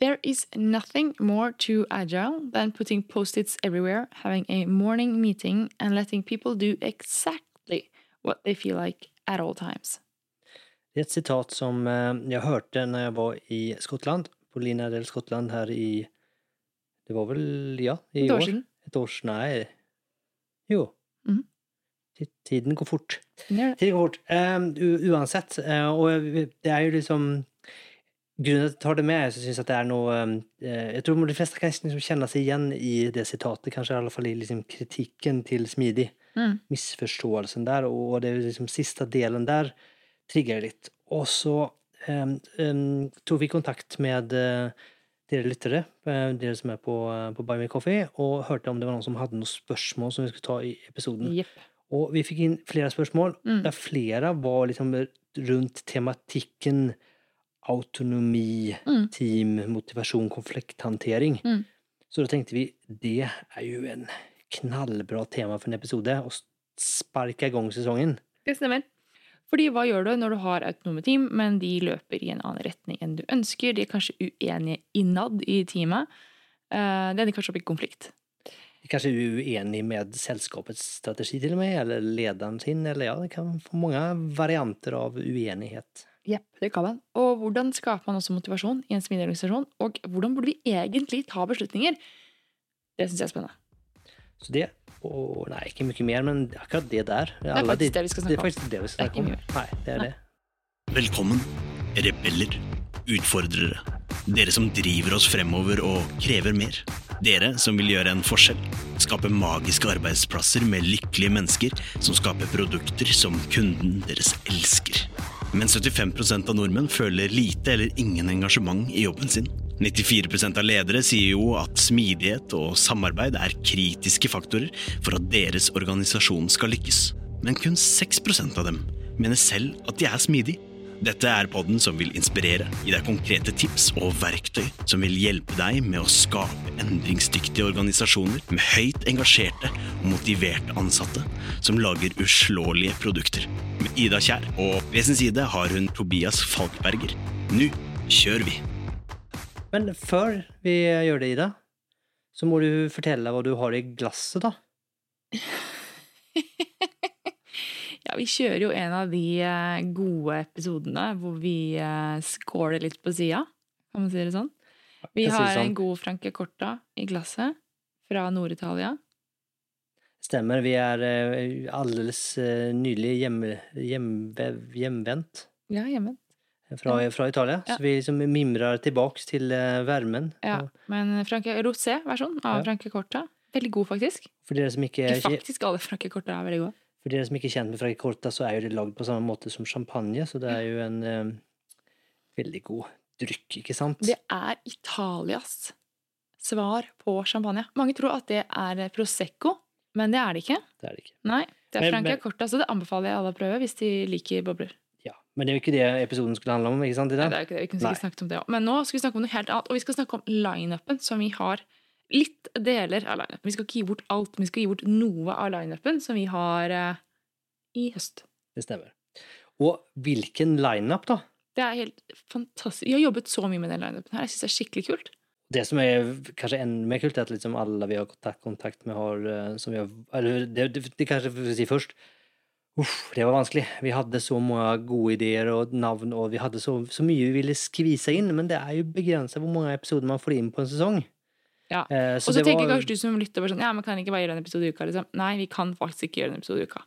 There is nothing more to agile than putting post-its everywhere, having a morning meeting, and letting people do exactly what they feel like at all times. Det är ett citat som eh, jag hörde när jag var i Skottland, på Lina del Skottland här i, det var väl, ja, i Ett år år. Ett års, nej. Jo. Mm. Tiden går fort. Tiden går fort. Um, uansett, eh, og det er jo liksom Grunnen til at jeg tar det med, så at jeg at det er noe eh, Jeg tror de fleste kan liksom kjenne seg igjen i det sitatet, kanskje i alle fall i liksom kritikken til Smidig. Mm. Misforståelsen der, og det er liksom siste delen der trigger litt. Og så um, um, tok vi kontakt med uh, dere lyttere, uh, dere som er på, uh, på Buy Me Coffee, og hørte om det var noen som hadde noen spørsmål som vi skulle ta i episoden. Yep. Og vi fikk inn flere spørsmål, Mm. der flere var liksom rundt tematikken autonomi, Mm. team, motivasjon, konflikthåndtering. Mm. Så da tenkte vi det er jo en knallbra tema for en episode, å sparke i gang sesongen. Det stemmer. Fordi hva gjør du når du har autonome team, men de løper i en annen retning enn du ønsker? De er kanskje uenige innad i teamet. Eh, Det ender kanskje opp i konflikt. Kanskje er kanskje uenig med selskapets strategi til og med, eller lederen sin, eller ja, det kan få mange varianter av uenighet. Jepp, det kan man. Og hvordan skaper man også motivasjon i en smidig organisasjon? Og hvordan burde vi egentlig ta beslutninger? Det syns jeg er spennende. Så det, og nei, ikke mye mer, men akkurat det der. Det er faktisk det vi skal snakke om. det vi Det er skal snakke ikke om. mye Nei, det er Nei. det. Velkommen, rebeller, utfordrere. Dere som driver oss fremover og krever mer. Dere som vil gjøre en forskjell. Skape magiske arbeidsplasser med lykkelige mennesker som skaper produkter som kunden deres elsker. Men 75% av nordmenn føler lite eller ingen engasjement i jobben sin. 94% av ledere sier jo at smidighet og samarbeid er kritiske faktorer for at deres organisasjon skal lykkes. Men kun 6% av dem mener selv at de er smidige. Dette er podden som vil inspirere, gi deg konkrete tips og verktøy som vil hjelpe deg med å skape endringsdyktige organisasjoner med høyt engasjerte og motiverte ansatte som lager uslåelige produkter. Med Ida Kjær og ved sin side har hun Tobias Falkberger. Nå kjører vi! Men før vi gjør det, Ida, så må du fortelle hva du har i glasset, da. Ja, vi kjører jo en av de eh, gode episodene hvor vi scorer skåler litt på sida, kan man si det sånn. Vi har sånn. en god Franke Corta i glasset fra Nord-Italia. Stemmer, vi er eh, aldeles eh, nylig hjemme, hjemme, hjemvendt Ja, hjemvendt. fra, fra Italia. Ja. Så vi liksom mimrer tilbake til eh, varmen. Ja, men Franke Rosé-versjon av Ja. Franke Corta. Veldig god, faktisk. For dere som ikke Ikke faktisk alle Franke Corta er veldig gode. For dere som ikke er kjent med Fragicorta, så er jo det lagd på samme måte som champagne, så det er jo en eh, veldig god drykk, ikke sant? Det er Italias svar på champagne. Mange tror at det er Prosecco, men det er det ikke. Det er det ikke. Nei, det er Men- Franke Corta, så det anbefaler jeg alle å prøve hvis de liker bobler. Ja, Men det er jo ikke det episoden skulle handle om, ikke sant? Nei, Ida? det er jo ikke det. Vi kunne Nei. sikkert snakket om det også. Men nå skal vi snakke om noe helt annet. Og vi skal snakke om lineupen som vi har. Litt deler av lineupen. Vi skal ikke gi bort alt, men vi skal gi bort noe av lineupen som vi har eh, i høst. Det stemmer. Og hvilken lineup, da? Det er helt fantastisk. Vi har jobbet så mye med den lineupen her. Jeg syns det er skikkelig kult. Det som er kanskje enda mer kult, er at liksom alle vi har kontakt, kontakt med, har eh, som vi har, eller det, det, det kanskje vi si først Uff, det var vanskelig. Vi hadde så mange gode ideer og navn, og vi hadde så, så mye vi ville skvise inn, men det er jo begrenset hvor mange episoder man får inn på en sesong. Ja. Eh, Og så det tenker var- kanskje du som lytter bare sånn Ja, men kan ikke bare gjøre en episode i uka? Liksom? Nei, vi kan faktisk ikke gjøre en episode i uka.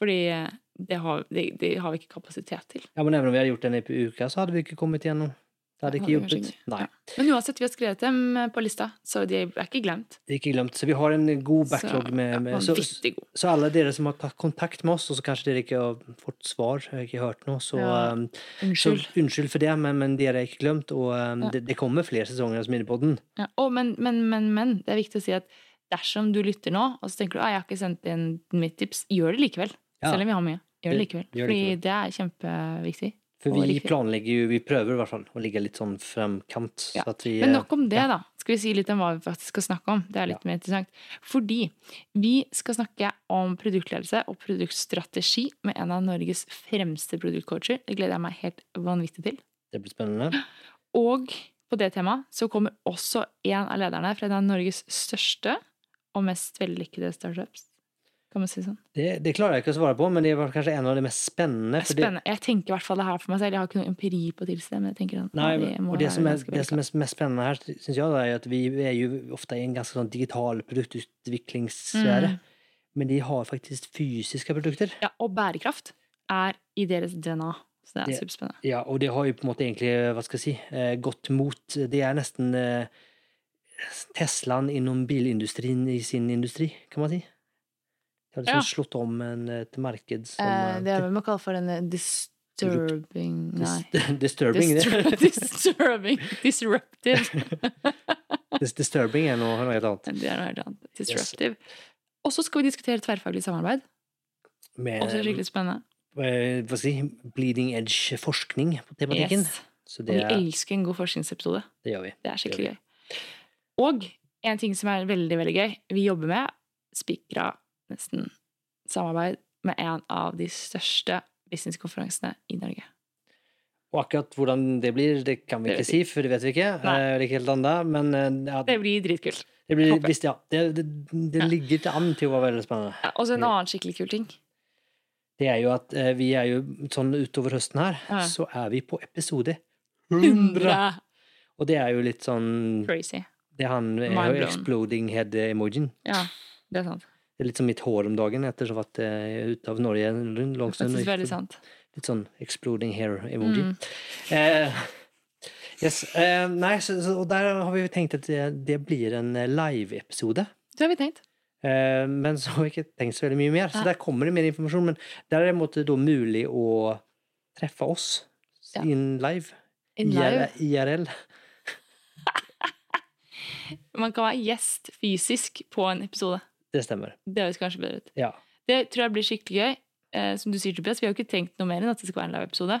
Fordi eh, det har, det, det har vi ikke kapasitet til. Ja, men even om vi hadde gjort den i uka, så hadde vi ikke kommet gjennom. Det hadde ikke hjulpet. Ja. Men uansett, vi har skrevet dem eh, på lista, så de er ikke glemt. Det er ikke glemt. Så vi har en god backlog med, med så, så alle dere som har tatt kontakt med oss, og så kanskje dere ikke har fått svar, har ikke hørt noe, så, Ja. um, Unnskyld. så unnskyld for det, men, men dere er ikke glemt, og um, Ja. det, det kommer flere sesonger av Smidepodden. Ja. Oh, men, men, men, men. Det er viktig å si at dersom du lytter nå, og så tenker du at jeg har ikke sendt inn mitt tips, gjør det likevel. Selv om vi har mye. Gjør det likevel. gjør det Fordi det er kjempeviktig. For vi planlegger jo, vi prøver i hvert fall å ligge litt sånn fremkant. Ja. Så vi, Men eh, nok om det, ja. da. Skal vi si litt om hva vi faktisk skal snakke om? Det er litt mer interessant. Fordi vi skal snakke om produktledelse og produktstrategi med en av Norges fremste produktcoacher. Det gleder jeg meg helt vanvittig til. Det blir spennende. Og på på det temaet så kommer også en av lederne fra en av Norges største og mest vellykkede startups. Kan man si det sånn. Det, det klarer jeg ikke å svare på, men det var kanskje en av de mest spennende. Fordi... Spennende. Jeg tenker i hvert fall det her for meg selv. Jeg har ikke noe empiri på det, men jeg tenker sånn, Nei, må og det som, er, det som er mest spennende her, syns jeg, er at vi er jo ofte i en ganske sånn digital produktutviklingssfære. Mm. Men de har faktisk fysiske produkter. Ja, og bærekraft er i deres DNA. Så det er superspennende. Ja, og det har jo på en måte egentlig, hva skal jeg si, eh, gått mot Det er nesten eh, Teslaen innom bilindustrien i sin industri, kan man si. De har liksom Ja. slått om en, et marked som Eh, eh, det er vel man kaller for en disturbing Nei. dis- Disturbing. Distur- det. disturbing. Disruptive. Dis- Disturbing er noe, helt annet. Det er noe helt annet. Disruptive. Og så skal vi diskutere tverrfaglig samarbeid. Med Også skikkelig spennende. eh, hva si, bleeding edge-forskning på tematikken. Yes. Så Og vi er- elsker en god forskningsepisode. det gjør vi. Det er skikkelig gøy. Og en ting som er veldig, veldig gøy. Vi jobber med spikra nesten samarbeid med en av de største businesskonferansene i Norge. Og akkurat hvordan det blir, det kan vi Det ikke si, for det vet vi ikke. Eh, Det ikke helt men eh, ja, Det blir dritkult. det, blir, visst, ja, det, det, ligger til an til å være veldig spennende. Ja, og så en annen skikkelig kul ting. Det er jo at eh, vi er jo sånn utover høsten her, så er vi på episode 100! Og det er jo litt sånn Crazy. Det er han exploding head-emojien. Ja, det er sant. Det er litt som mitt hår om dagen etter så at jeg er ute av Norge en lang stund. Litt sånn exploding hair-emoji. Mm. Eh, yes, eh, nei, så, så, og der har vi jo tenkt at det, det blir en eh, live-episode. Det har vi tenkt. Eh, men så har vi ikke tenkt så veldig mye mer. Så ja. der kommer det mer informasjon. Men der er det da mulig å treffe oss Ja. in live. In live. IRL. Man kan være gjest fysisk på en episode. Det stemmer. Det høres kanskje bedre ut. Ja. Det tror jeg blir skikkelig gøy. Eh, som du sier, Tobias, vi har jo ikke tenkt noe mer enn at det skal være en live-episode.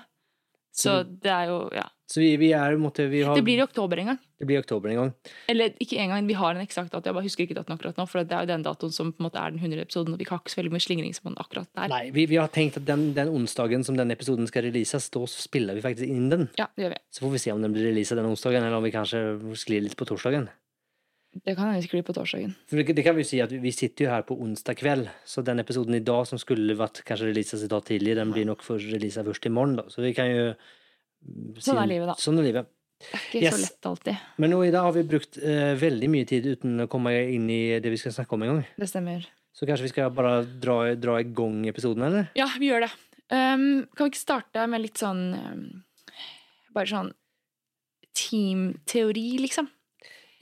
Så Så det er jo, ja. Så vi, vi er måtte, vi har, Det blir i oktober en gang. det blir i oktober en gang. Eller ikke en gang, vi har en eksakt dato. Jeg bare husker ikke datoen akkurat nå. For det er jo den datoen som på en måte er den 100. episoden, og vi har ikke så veldig mye slingringsmonn akkurat der. Nei, vi, vi har tenkt at den, den onsdagen som den episoden skal releases, da spiller vi faktisk inn den. Ja, det gjør vi. Så får vi se om den blir releaset den onsdagen, eller om vi kanskje sklir litt på torsdagen. Det kan hende sklir på torsdagen. Det, det kan vi jo si at vi sitter jo her på onsdag kveld, så den episoden i dag som skulle vært kanskje releases i dag tidlig, den blir nok for releaset først i morgen, da. Så vi kan jo si, Sånn er livet, da. Sånn er livet. Det er ikke Yes. så lett alltid. Men nå i dag har vi brukt uh, veldig mye tid uten å komme inn i det vi skal snakke om en gang. Det stemmer. Så kanskje vi skal bare dra, dra i gang episoden, eller? Ja, vi gjør det. Um, kan vi ikke starte med litt sånn um, Bare sånn teamteori, liksom?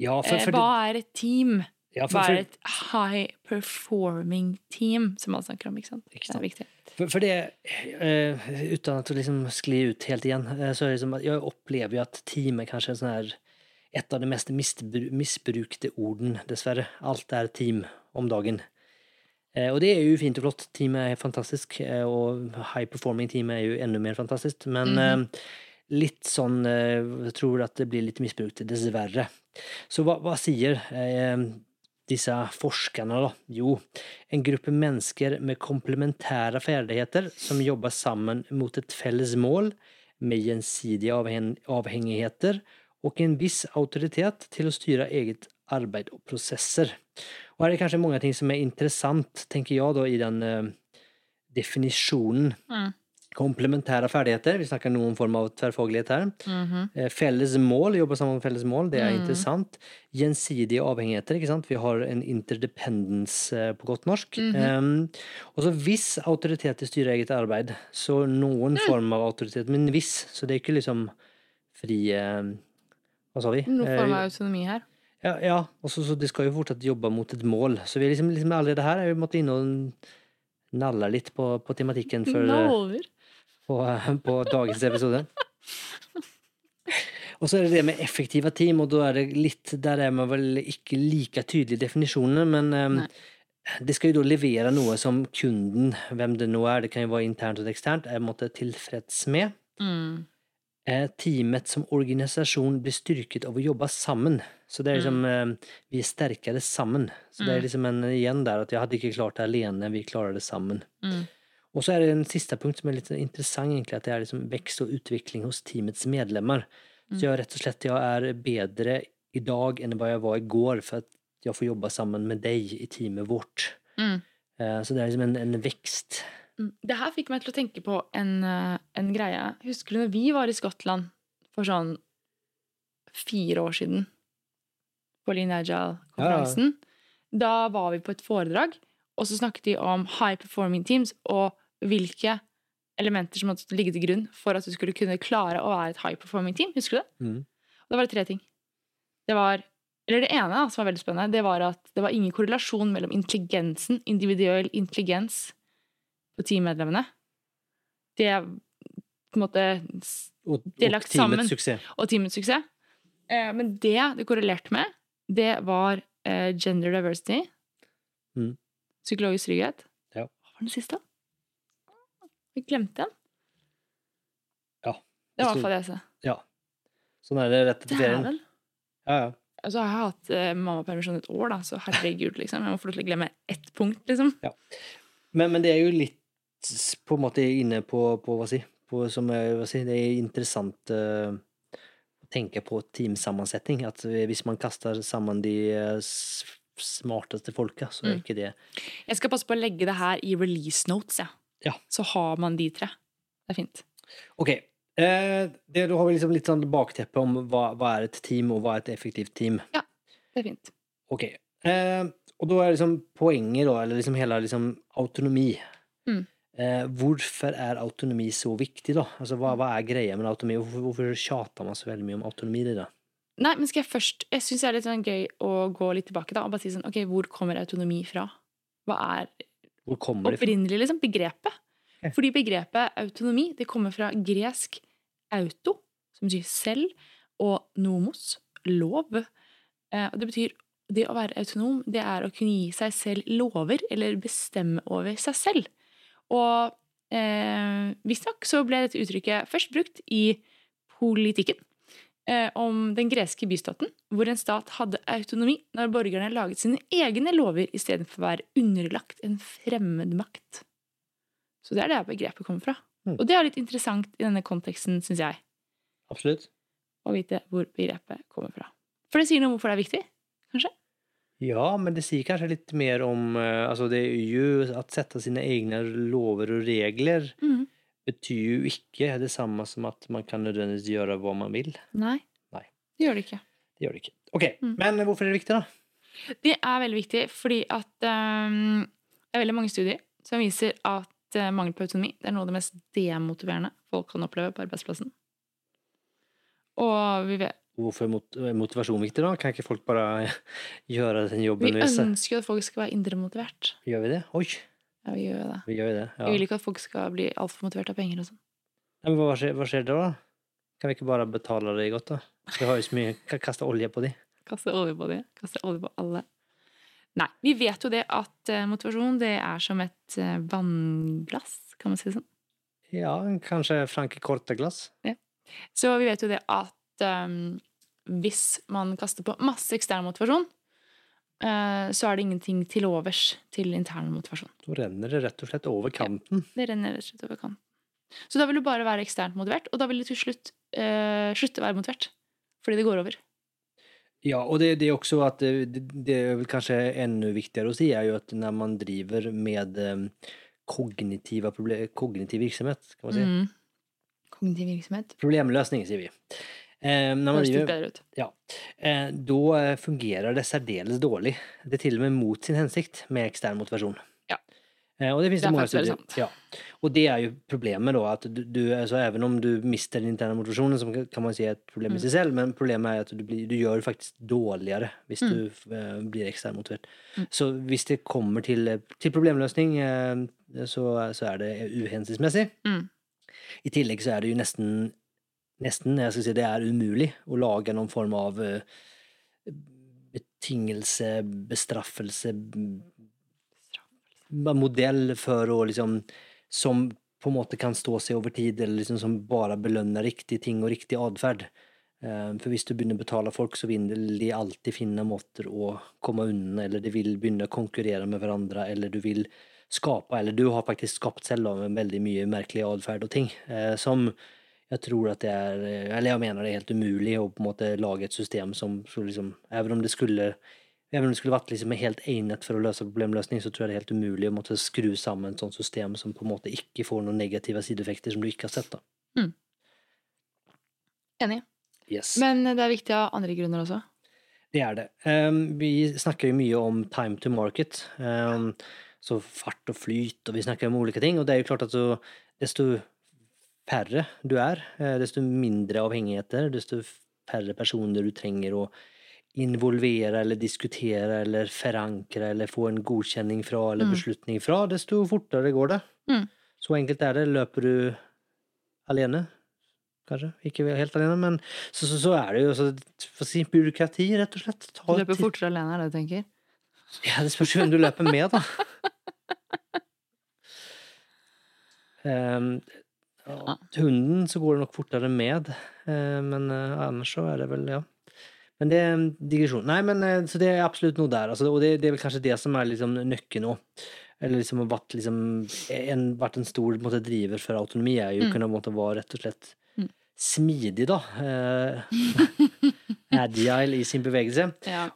Ja, for, Eh, for, hva er et team? ja, Hva for, er et high performing team, som man snakker om? ikke sant? Ikke Det er viktig. For, for det, uh, uten at å liksom skli ut helt igjen, uh, så er det liksom at jeg opplever jo at team er kanskje er sånn her et av de mest misbrukte orden, dessverre. Alt er team om dagen. Eh, og det er jo fint og flott. Team er fantastisk, eh, og high performing team er jo enda mer fantastisk. Men mm. eh, litt sånn eh, Jeg tror at det blir litt misbrukt, dessverre. Så hva, hva sier eh, disse forskerne, da? Jo, en gruppe mennesker med komplementære ferdigheter som jobber sammen mot et felles mål med gjensidige avhen avhengigheter og en viss autoritet til å styre eget arbeid og prosesser. Og her er det kanskje mange ting som er interessant, tenker jeg, da, i den eh, definisjonen. Mm. Komplementära ferdigheter, vi snakker noen form av tverrfaglighet her. Mm -hmm. Felles mål, jobbe sammen om felles mål, det er Mm. interessant. Gjensidige avhengigheter, ikke sant? Vi har en interdependence eh, på godt norsk. Mhm. Em, og så viss autoritet til styre eget arbeid. Så noen Mm. form av autoritet, men viss. Så det er ikke liksom fri eh, Hva sa vi? Noen form av autonomi her. ja, ja. og så, så de skal jo fortsatt jobbe mot et mål. Så vi er liksom, liksom allerede her er vi måtte inn og nalle litt på, på tematikken for, Naller? På, på dagens episode. Og så er det det med effektive team, og da er det litt Der er man vel ikke like tydelig i definisjonene, men eh, Nei. det skal jo da levere noe som kunden, hvem det nå er, det kan jo være internt og eksternt, er måtte tilfreds med. Mm. Eh, teamet som organisasjon blir styrket av å jobbe sammen. Så det er liksom mm. Vi er sterkere sammen. Så det er Mm. liksom en igjen der at jeg hadde ikke klart det alene, vi klarer det sammen. Mm. Og så er det en siste punkt som er litt interessant, egentlig, at det er liksom vekst og utvikling hos teamets medlemmer. Mm. Så jeg rett og slett jeg er bedre i dag enn hva jeg var går, for at jeg får jobbe sammen med deg i teamet vårt. Mm. Eh, Så det er liksom en, en vekst. Mm. Det her fikk meg til å tenke på en, eh, en greie. Husker du når vi var i Skottland for sånn fire år siden? På Lean Agile-konferansen. Da var vi på et foredrag, og så snakket de om high performing teams og hvilke elementer som måtte ligge til grunn for at du skulle kunne klare å være et high performing team. Husker du det? Mm. Og da var det tre ting. Det var eller det ene som var veldig spennende, det var at det var ingen korrelasjon mellom intelligensen, individuell intelligens, på teammedlemmene. Det er på en måte Og, Det er og lagt sammen. suksess. Og teamets suksess. Eh, men det det korrelerte med, det var eh, gender diversity. Mm. Psykologisk trygghet. Ja. Hva var den siste? Vi glemte den. Ja. Det var i hvert fall det jeg sa. Ja. Sånn er det rett etter ferien. Dæven! Ja, ja. Altså, jeg har hatt eh, mammapermisjon et år, da, så herregud, liksom. Jeg må få lov til å glemme ett punkt, liksom. Men, men det er jo litt på en måte inne på, på hva si, på, som jeg hva si, det er interessant uh, å tenke på teamsammensetning. At hvis man kaster sammen de uh, smarteste folka, så er Mm. ikke det Jeg skal passe på å legge det her i release notes, ja. Ja. Så har man de tre. Det er fint. Ok. Eh, det, da har vi liksom litt sånn bakteppe om hva, hva er et team, og hva er et effektivt team. Ja, Det er fint. Ok. Eh, og da er liksom poenget, da, eller liksom hele liksom autonomi. Mm. Eh, hvorfor er autonomi så viktig, da? Altså, hva, hva er greia med autonomi? Hvorfor, hvorfor tjater man så veldig mye om autonomi? Det, da? Nei, men skal jeg først Jeg syns det er litt sånn gøy å gå litt tilbake da, og bare si sånn Ok, hvor kommer autonomi fra? Hva er Hvor kommer det fra? opprinnelig liksom begrepet? Okay. Fordi begrepet autonomi det kommer fra gresk auto, som betyr selv, og nomos, lov. Eh, og det betyr det å være autonom, det er å kunne gi seg selv lover, eller bestemme over seg selv. Og eh, visstnok så ble dette uttrykket først brukt i politikken. Eh, om den greske bystaten, hvor en stat hadde autonomi når borgerne laget sine egne lover istedenfor å være underlagt en fremmed makt. Så det er der begrepet kommer fra. Mm. Og det er litt interessant i denne konteksten, syns jeg, Absolutt. å vite hvor begrepet kommer fra. For det sier noe om hvorfor det er viktig, kanskje? Ja, men det sier kanskje litt mer om eh, Altså, det er jo Å sette sine egne lover og regler Mhm. Betyr jo ikke det samme som at man kan nødvendigvis gjøre hva man vil. Nei. Nei. Det gjør det ikke. Det gjør det ikke. Ok, Mm. men hvorfor er det viktig, da? Det er veldig viktig fordi at um, det er veldig mange studier som viser at uh, mangel på autonomi det er noe av det mest demotiverende folk kan oppleve på arbeidsplassen. Og vi, vet, Hvorfor er motivasjon viktig, da? Kan ikke folk bare gjøre den jobben vi ønsker at folk skal være indremotivert. Gjør vi det? Oi, Ja, vi gjør jo det. vi gjør det. Ja. Vi vil ikke at folk skal bli altfor motivert av penger og sånn. Men hva skjer, hva skjer da? Kan vi ikke bare betale det godt, da? Vi har jo så mye kan Kaste olje på de. Kaste olje på de. Kaste olje på alle. Nei, vi vet jo det at eh, motivasjon det er som et eh, vannglass, kan man si det sånn. Ja, kanskje Franke Ja, Så vi vet jo det at um, hvis man kaster på masse ekstern motivasjon, så er det ingenting til overs til intern motivasjon. Da renner det rett og slett over kanten. Det renner rett og slett over kanten. Så da vil du bare være eksternt motivert, og da vil du til slutt eh, slutte å være motivert. Fordi det går over. Ja, og det, det er også at det, det, er vel kanskje enda viktigere å si, er jo at når man driver med eh, problem, kognitiv virksomhet, kan man si. Mm. Kognitiv virksomhet. Problemløsning, sier vi. Eh, når man driver, ja, eh, da eh, fungerer det særdeles dårlig. Det er til og med mot sin hensikt med ekstern motivasjon. Ja. Eh, og det finnes Det er mange studier. Ja. Og det er jo problemet, da, at du, du altså, Even om du mister den interne motivasjonen, som kan man si er et problem i Mm. seg selv, men problemet er at du, blir, du gjør det faktisk dårligere hvis Mm. du eh, blir ekstern motivert. Mm. Så hvis det kommer til, til problemløsning, eh, så, så er det uhensiktsmessig. Mm. I tillegg så er det jo nesten Nesten, jeg skal si det er umulig å lage noen form av eh, betingelse, bestraffelse Modell for å liksom Som på en måte kan stå seg over tid, eller liksom som bare belønner riktige ting og riktig atferd. Eh, For hvis du begynner å betale folk, så vil de alltid finne måter å komme unna, eller de vil begynne å konkurrere med hverandre, eller du vil skape, eller du har faktisk skapt selv veldig mye merkelig atferd og ting, eh, som Jeg tror at det er Eller jeg mener det er helt umulig å på en måte lage et system som liksom Even om det skulle Even om det skulle vært liksom helt egnet for å løse problemløsning, så tror jeg det er helt umulig å måtte skru sammen et sånt system som på en måte ikke får noen negative sideeffekter som du ikke har sett. da. Enig. Yes. Men det er viktig av andre grunner også. Det er det. Um, vi snakker jo mye om time to market. Um, så fart og flyt, og vi snakker om ulike ting. Og det er jo klart at så, desto færre du er, eh, desto mindre avhengigheter, desto færre personer du trenger å involvere eller diskutere eller forankre eller få en godkjenning fra eller Mm. beslutning fra, desto fortere går det. Mm. Så enkelt er det. Løper du alene, kanskje, ikke helt alene, men så, så, så er det jo så, si, byråkrati, rett og slett. Ta Løper fortere alene, er det du tenker? Ja, det spørs jo hvem du løper med, da. Ehm, ja, hunden så går det nok fortere med, eh, men ellers annars så er det vel, ja. Men det er en digresjon. Nei, men eh, så det er absolutt noe der, altså, og det, det er vel kanskje det som er liksom nøkken òg. Eller liksom har vært, liksom, en, vært en stor måte, driver for autonomi, er jo Mm. kunne på måte, være rett og slett Mm. smidig, da. Eh, agile i sin bevegelse. Ja.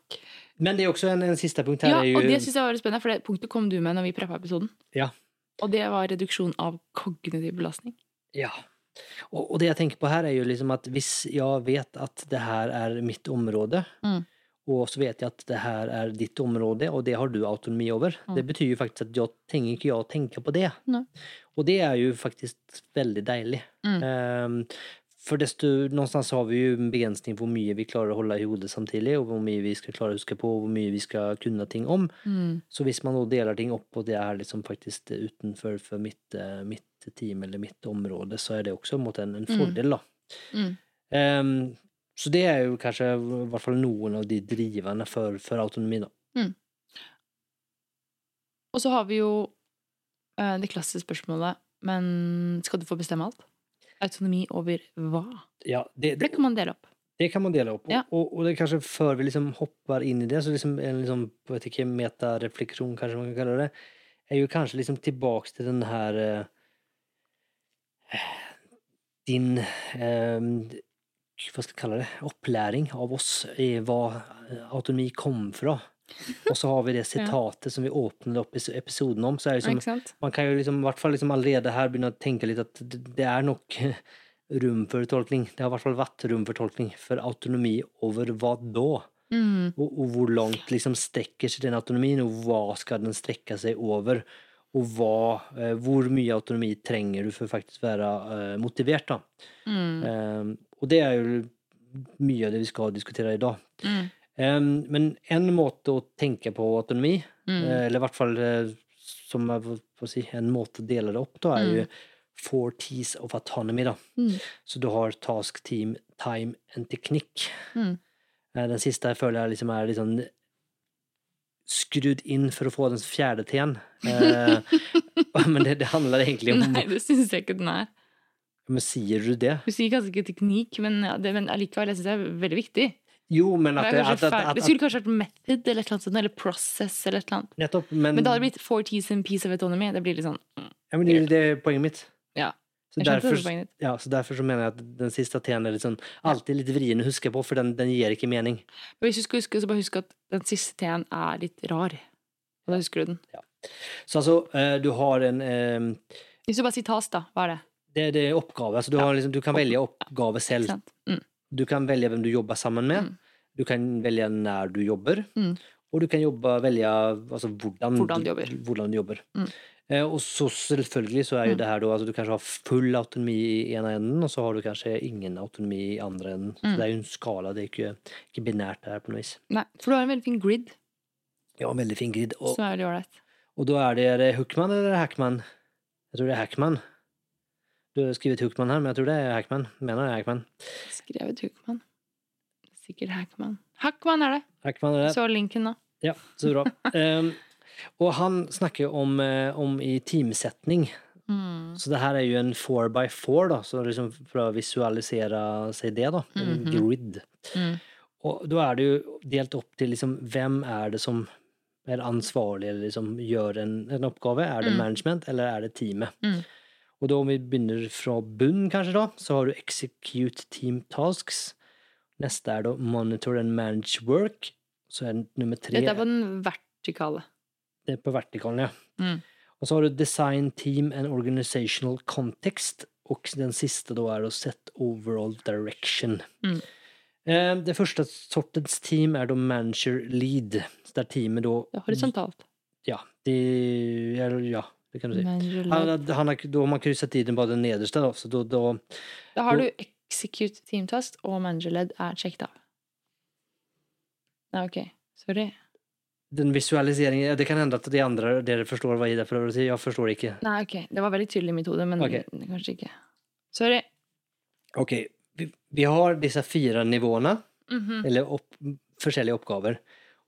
Men det er også en, en siste punkt her. Ja, jo, og det syns jeg var spennende, for det punktet kom du med når vi preppa episoden. Ja. Og det var reduksjon av kognitiv belastning. Ja. Og, og det jeg tenker på her, er jo liksom at hvis jeg vet at det her er mitt område, Mm. og så vet jeg at det her er ditt område, og det har du autonomi over, Mm. det betyr jo faktisk at jeg trenger ikke jeg tenke på det. Ne. Og det er jo faktisk veldig deilig. Mm. Um, for desto, någonstans har vi jo en begrensning på hvor mye vi klarer å holde i hodet samtidig, og hvor mye vi skal klare å huske på, og hvor mye vi skal kunne ting om. Mm. Så hvis man da deler ting opp, og det er liksom faktisk utenfor for mitt, team eller mitt område, så er det også en måte en, en Mm. fordel, da. Mm. Um, så det er jo kanskje i hvert fall noen av de driverne for, for autonomi, da. Og så har vi jo uh, det klassiske spørsmålet Men skal du få bestemme alt? Autonomi over hva? Ja, det, det, det kan man dele opp. Det kan man dele opp. Ja. Og, och, och det er kanskje før vi liksom hopper inn i det, så liksom en liksom, vet ikke, metarefleksjon, kanskje man kan kalle det, er jo kanskje liksom tilbake til den her eh, din, eh, skal ska jag kalla det, opplæring av oss i vad eh, autonomi kom fra. Og så har vi det citatet som vi åpnet opp i episoden om, så er det liksom, man kan jo liksom, i hvert fall liksom allerede her begynne å tenke litt at det det er nok rom for tolkning. Det har i hvert fall vært rom for tolkning. For autonomi over hva da? Mm. Og, og hvor langt liksom strekker seg den autonomien, og hva skal den strekke seg over? Og hva, eh, hvor mye autonomi trenger du for faktisk være eh, motivert? da? Mm. Eh, og det er jo mye av det vi skal diskutere i dag. Mm. Eh, men en måte å tenke på autonomi, Mm. Eh, Eller i hvert fall eh, som jeg si, en måte å dele det opp, da, er jo four T's of autonomy. da. Mm. Så du har task, team, time and teknikk. Mm. Den siste jeg føler jeg liksom er litt sånn skrudd inn for å få den fjerde T-en. Eh, men det, det handler egentlig om Nei, det syns jeg ikke den er. Men sier du det? Du sier kanskje ikke teknikk, men, ja, det, men allikevel, jeg syns det er veldig viktig. Jo, men at det, at, at, at, det skulle kanskje vært method eller sånt, eller process eller et eller annet. Nettopp. Men, Men det hadde blitt four T's and piece of autonomy. Det blir litt sånn mm, ja, men det, det er poenget mitt. Ja, Så derfor, ja, så derfor så mener jeg at den siste T-en er litt sånn, alltid litt vrien å huske på, for den, den gir ikke mening. Men hvis du skal huske, så bare husk at den siste T-en er litt rar. Og da husker du den. Så altså, eh, du har en eh, Hvis du bare sier tas, da. Hva er det? det, det er oppgave. Altså, du, Ja. har liksom, du kan velge oppgave selv. Mm. Du kan velge hvem du jobber sammen med. Mm. Du kan velge når du jobber. Mm. Og du kan jobbe, velge altså, hvordan, Hvordan du jobber. Hvordan du jobber. Eh, og så selvfølgelig så er jo Mm. det her da, altså, du kanskje har full autonomi i ene enden, og så har du kanskje ingen autonomi i andre enden. Så Mm. det er jo en skala, det er ikke, ikke binært det her på noe vis. Nei, for du har en veldig fin grid, Ja, en veldig fin grid. Og, så er det ålreit. og da er det, er det Hookman eller Hackman? Jeg tror det er Hackman. Du har skrevet Hookman her, men jeg tror det er Hackman. Mener det er Hackman. Skrevet Hookman. Sikkert Hackman. Hackman er det! Hackman er det. Så linken, da. Ja, så bra. Ehm, og han snakker om, eh, om i teamsetning. Mm. Så det her er jo en four by four, da, så liksom for å visualisere seg det, da. En Mhm. grid. Mm. Og da er det jo delt opp til liksom hvem er det som er ansvarlig eller liksom gjør en, en oppgave. Er det Mm. management, eller er det teamet? Mm. Og da om vi begynner fra bunn, kanskje, da, så har du execute team tasks. Neste er da monitor and manage work. Så er nummer tre Dette er på den vertikale. Det er på vertikalen, ja. Mm. Og så har du design team and organizational context. Og den siste da er å set overall direction. Mm. Eh, Det første sortens team er da manager lead. Så teamet da er horisontalt. Ja, de, ja, det kan du si. Han, han er, da har man krysset i den bare den nederste, da. Så da, da Da har du execute team task, og manager led er sjekket av. Nei, ok. Sorry. Den visualiseringen Det kan hende at de andre dere forstår hva Ida prøver å si. Jeg forstår ikke. Nei, ok. Det var veldig tydelig i mitt hode, men okay. kanskje ikke. Sorry. Ok, vi, vi har disse fire nivåene, Mhm. eller opp, forskjellige oppgaver.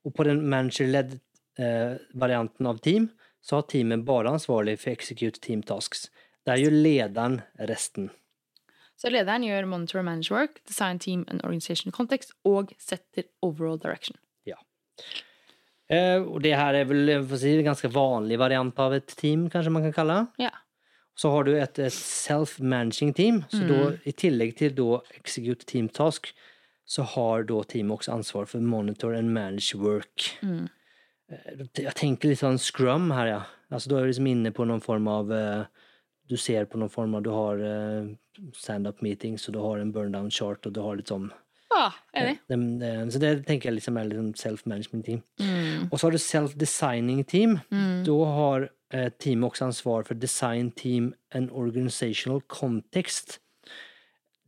Og på den manager-led eh, varianten av team, så har teamet bare ansvarlig for execute team tasks. Det er jo lederen resten. Så lederen gjør monitor and manage work, design team and organization context, og setter overall direction. Eh, og det her er vel si, en ganske vanlig variant av et team, kanskje man kan kalle det. Ja. Så har du et, et self-managing team, så da, i tillegg til da execute team task, så har da teamet også ansvar for monitor and manage work. Mm. Eh, Jeg tenker litt sånn scrum her, ja. Altså, du er liksom inne på noen form av eh, Du ser på noen form av Du har standup stand-up meetings, og du har en burn-down chart, og du har litt sånn Ah, enig. eh, dem- eh, Så det tenker jeg liksom er liksom self-management team. Mm. Og så har du self-designing team. Mm. Da har eh, teamet også ansvar for design team and organizational context.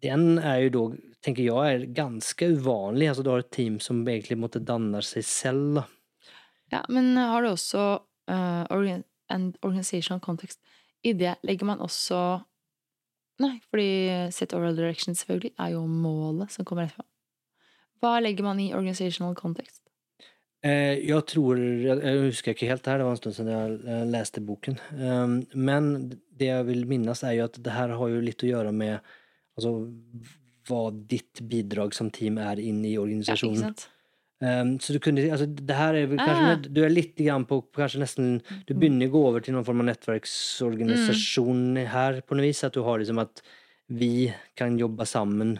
Den er jo da, tenker jeg, er ganske uvanlig. Altså, du har et team som egentlig måtte danne seg selv. Ja, men har du også uh, organ and organizational context? I det legger man også Nei, fordi set overall direction selvfølgelig er jo målet som kommer etterpå. Hva legger man i organizational context? Eh, jeg tror jeg, husker ikke helt det her, det var en stund siden jeg eh, leste boken. Um, men det jeg vil minnes, er jo at det her har jo litt å gjøre med altså, hva ditt bidrag som team er inn i Ja, ikke organisasjonen. sant? Um, så du kunne altså, det her er kanskje, Ah. du er litt grann på, kanskje nesten Du begynner å gå over til noen form av nettverksorganisasjon mm. her, på noe vis, At du har liksom at vi kan jobbe sammen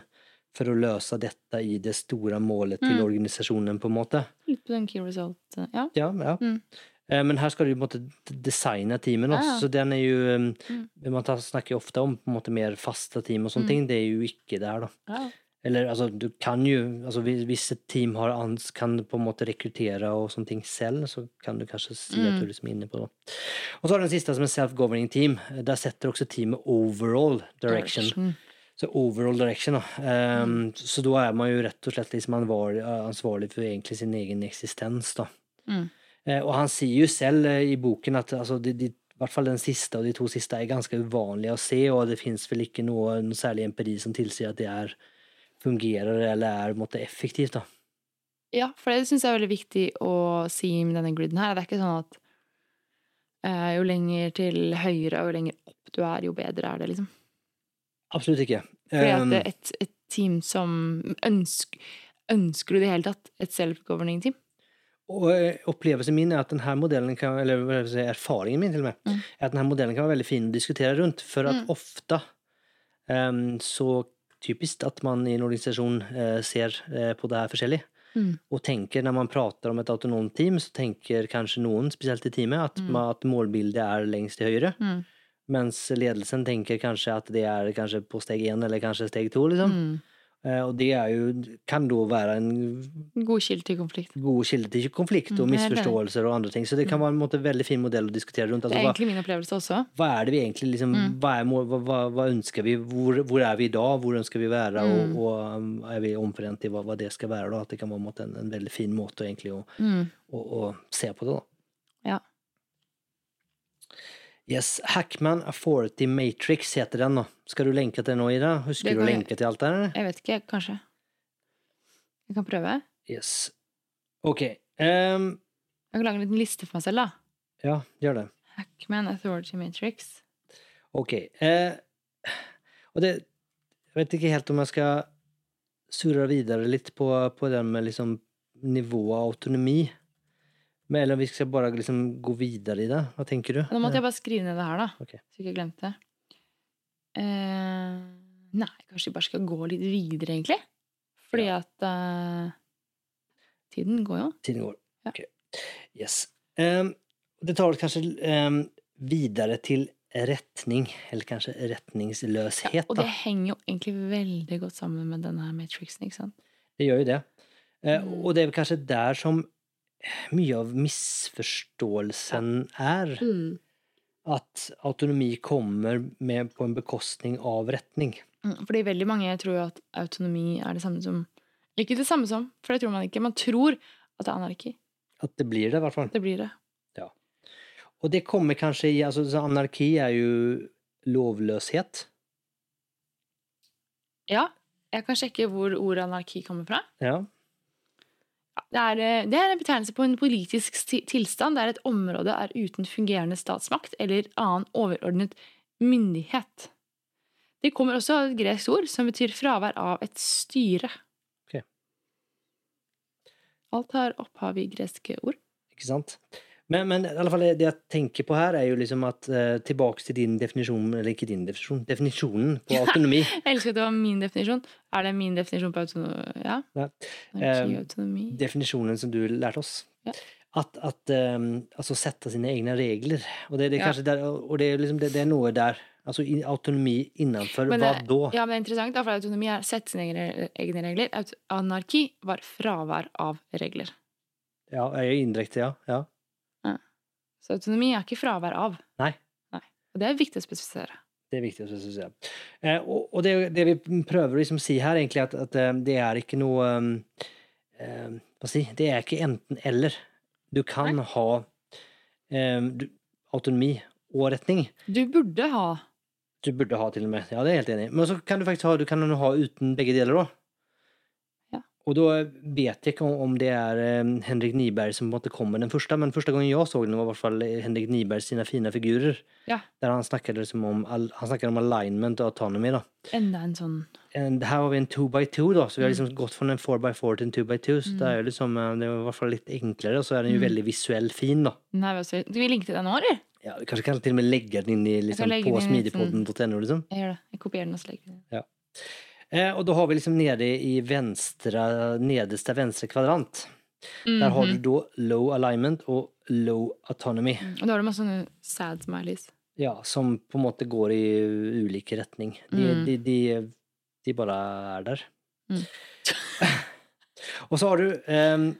for å løse dette i det store målet til Mm. organisasjonen, på en måte. Litt på den key result. eh, Ja. Ja, ja. Mm. Eh, Men her skal du på en måte designe teamen også, Ja, ja. så den er jo um, Mm. Man snakker jo ofte om på en måte mer faste team og sånne Mm. ting, det er jo ikke der da. Ja. Eller altså, du kan jo altså, hvis, et team har ans, kan på en måte rekruttere og sånne ting selv, så kan du kanskje si at Mm. du liksom er inne på det. Og så har du den siste som er self-governing team. Der setter også teamet overall direction. Så overall direction, da. Um, Så da er man jo rett og slett liksom ansvarlig, ansvarlig for egentlig sin egen eksistens, da. Mm. Uh, Og han sier jo selv uh, i boken at altså, de, de, i hvert fall den siste og de to siste er ganske uvanlige å se, og det fins vel ikke noe, noe særlig empiri som tilsier at det er fungerer eller er måte effektivt. da. Ja, for det syns jeg er veldig viktig å si med denne griden her. Det er ikke sånn at uh, jo lenger til høyre og jo lenger opp du er, jo bedre er det, liksom. Absolutt ikke. Fordi Um, at et, et team som ønsker Ønsker du i det hele tatt et self-governing team? Og eh, opplevelsen min er at denne modellen kan, eller erfaringen min til og med, Mm. er at denne modellen kan være veldig fin å diskutere rundt, for at Mm. ofte um, så typisk at man i en organisasjon eh, ser eh, på det her forskjellig. Mm. Og tenker, når man prater om et autonomt team, så tenker kanskje noen, spesielt i teamet, at, Mm. at målbildet er lengst til høyre. Mm. Mens ledelsen tenker kanskje at det er på steg én eller kanskje steg to. Liksom. Mm. Eh, og det jo, kan da være en God kilde til konflikt. god kilde til konflikt og Mm, er misforståelser og andre ting. Så det kan være en måte, veldig fin modell å diskutere rundt. Det Altså, er hva, egentlig min opplevelse også. hva er det vi egentlig liksom, Mm. hva, er, hva, hva, ønsker vi? Hvor, hvor er vi i dag? Hvor ønsker vi å være? Mm. Og, og um, er vi omforent i hva, det skal være? Da? At det kan være en, måte, en, en veldig fin måte egentlig å, Mm. å, å se på det. Da. Ja. Yes, Hackman Authority Matrix heter den. da. Skal du lenke til den nå, Ida? Husker Det du å lenke til alt der? her? Jeg vet ikke, kanskje. Jeg kan prøve. Yes. Ok. Um, Jeg kan lage en liten liste for meg selv, da. ja, gjør det. Hackman Authority Matrix. Ok. Uh, og det Jeg vet ikke helt om jeg skal surre videre litt på, på det med liksom nivå av autonomi. Men, eller om vi skal bare liksom gå videre i det. Hva tenker du? Nå måtte jeg bare skrive ned det her, da. Okay. Så ikke jeg glemte det. Eh, nei, kanskje vi bare skal gå litt videre, egentlig. Fordi Ja. at uh, Tiden går jo. Tiden går. Ja. Okej. Yes. Um, det tar oss kanskje ehm, vidare till rättning, eller retningsløshet. Ja, Og da. det henger jo egentlig veldig godt sammen med denne matrixen, ikke sant? Det gjør jo det. Uh, Mm. Og det er kanskje der som mycket av misforståelsen er. Mm. At autonomi kommer med på en bekostning av rättning. Mm, Fordi veldig mange tror jo at autonomi er det samme som Ikke det samme som, for det tror man ikke. Man tror at det er anarki. At det blir det i hvert fall. Det blir det. Og det kommer kanskje i, altså, anarki er jo lovløshet. Ja, jeg kan sjekke hvor ordet anarki kommer fra. Ja. Det er, eh, det er en betegnelse på en politisk tilstand der et område er uten fungerende statsmakt eller annen overordnet myndighet. Det kommer også av et gresk ord som betyr fravær av et styre. Ok. Alt har opphav i greske ord. Ikke sant? Men, men i alle fall det jeg tenker på her, er jo liksom at uh, tilbake til din definisjon eller ikke din definisjon, definisjonen på autonomi. Jeg elsker at det var min definisjon. Er det min definisjon på autonomi? Ja. Ja. Um, autonomi. definitionen som du lærte oss. Ja. At, at um, Altså sette sine egne regler. Og det, det kanskje Ja. der, og det er liksom det, det er noe der Altså autonomi innenfor det, hva da? Ja, men det er interessant, da, for autonomi er sette sine egne, egne regler. Anarki var fravær av regler. Ja, jeg er indirekte, ja. ja. Så autonomi er ikke fravær av. Nei. Nei. Og det er viktig å spesifisere. Det er viktig å spesifisere. Eh, og, og det, det vi prövar liksom si her, egentlig, at, att eh, det er ikke noe um, eh, vad si det er ikke enten eller. Du kan ha um, du, autonomi og retning. Du burde ha Du burde ha til og med, ja det er jeg helt enig. i. Men så kan du faktisk ha, du kan ha uten begge deler, då. Ja. da vet jeg ikke om, det är eh, Henrik Nyberg som måste komma den første, men første gangen jeg så den var i hvert fall eh, Henrik Nyberg sine fine figurer. Ja. Der han snakket som om, han snakket om alignment og autonomy da. enda en sånn En, Her har vi en 2x2 da, så vi har Mm. liksom gått fra en 4x4 til en 2x2. Så det er jo liksom, eh, det er i hvert fall litt enklere, og så er den jo Mm. veldig visuell fin da. Nei, var også- Du vil linke til den nå, eller? Ja, du kanske kan til og med legge den inn i liksom på en smidipodden.no liksom. Jeg gjør det. Jeg kopierer den og legger den. Eh, och då har vi liksom nere i vänstra, nedersta vänstra kvadrant. Mm Där har Mhm. du då low alignment og low autonomy. Mm. Og da har du masse sånne sad smileys. Ja, som på en måte går i ulike retning. De, Mm. de, de, de bare er der. Mm. och så har du um,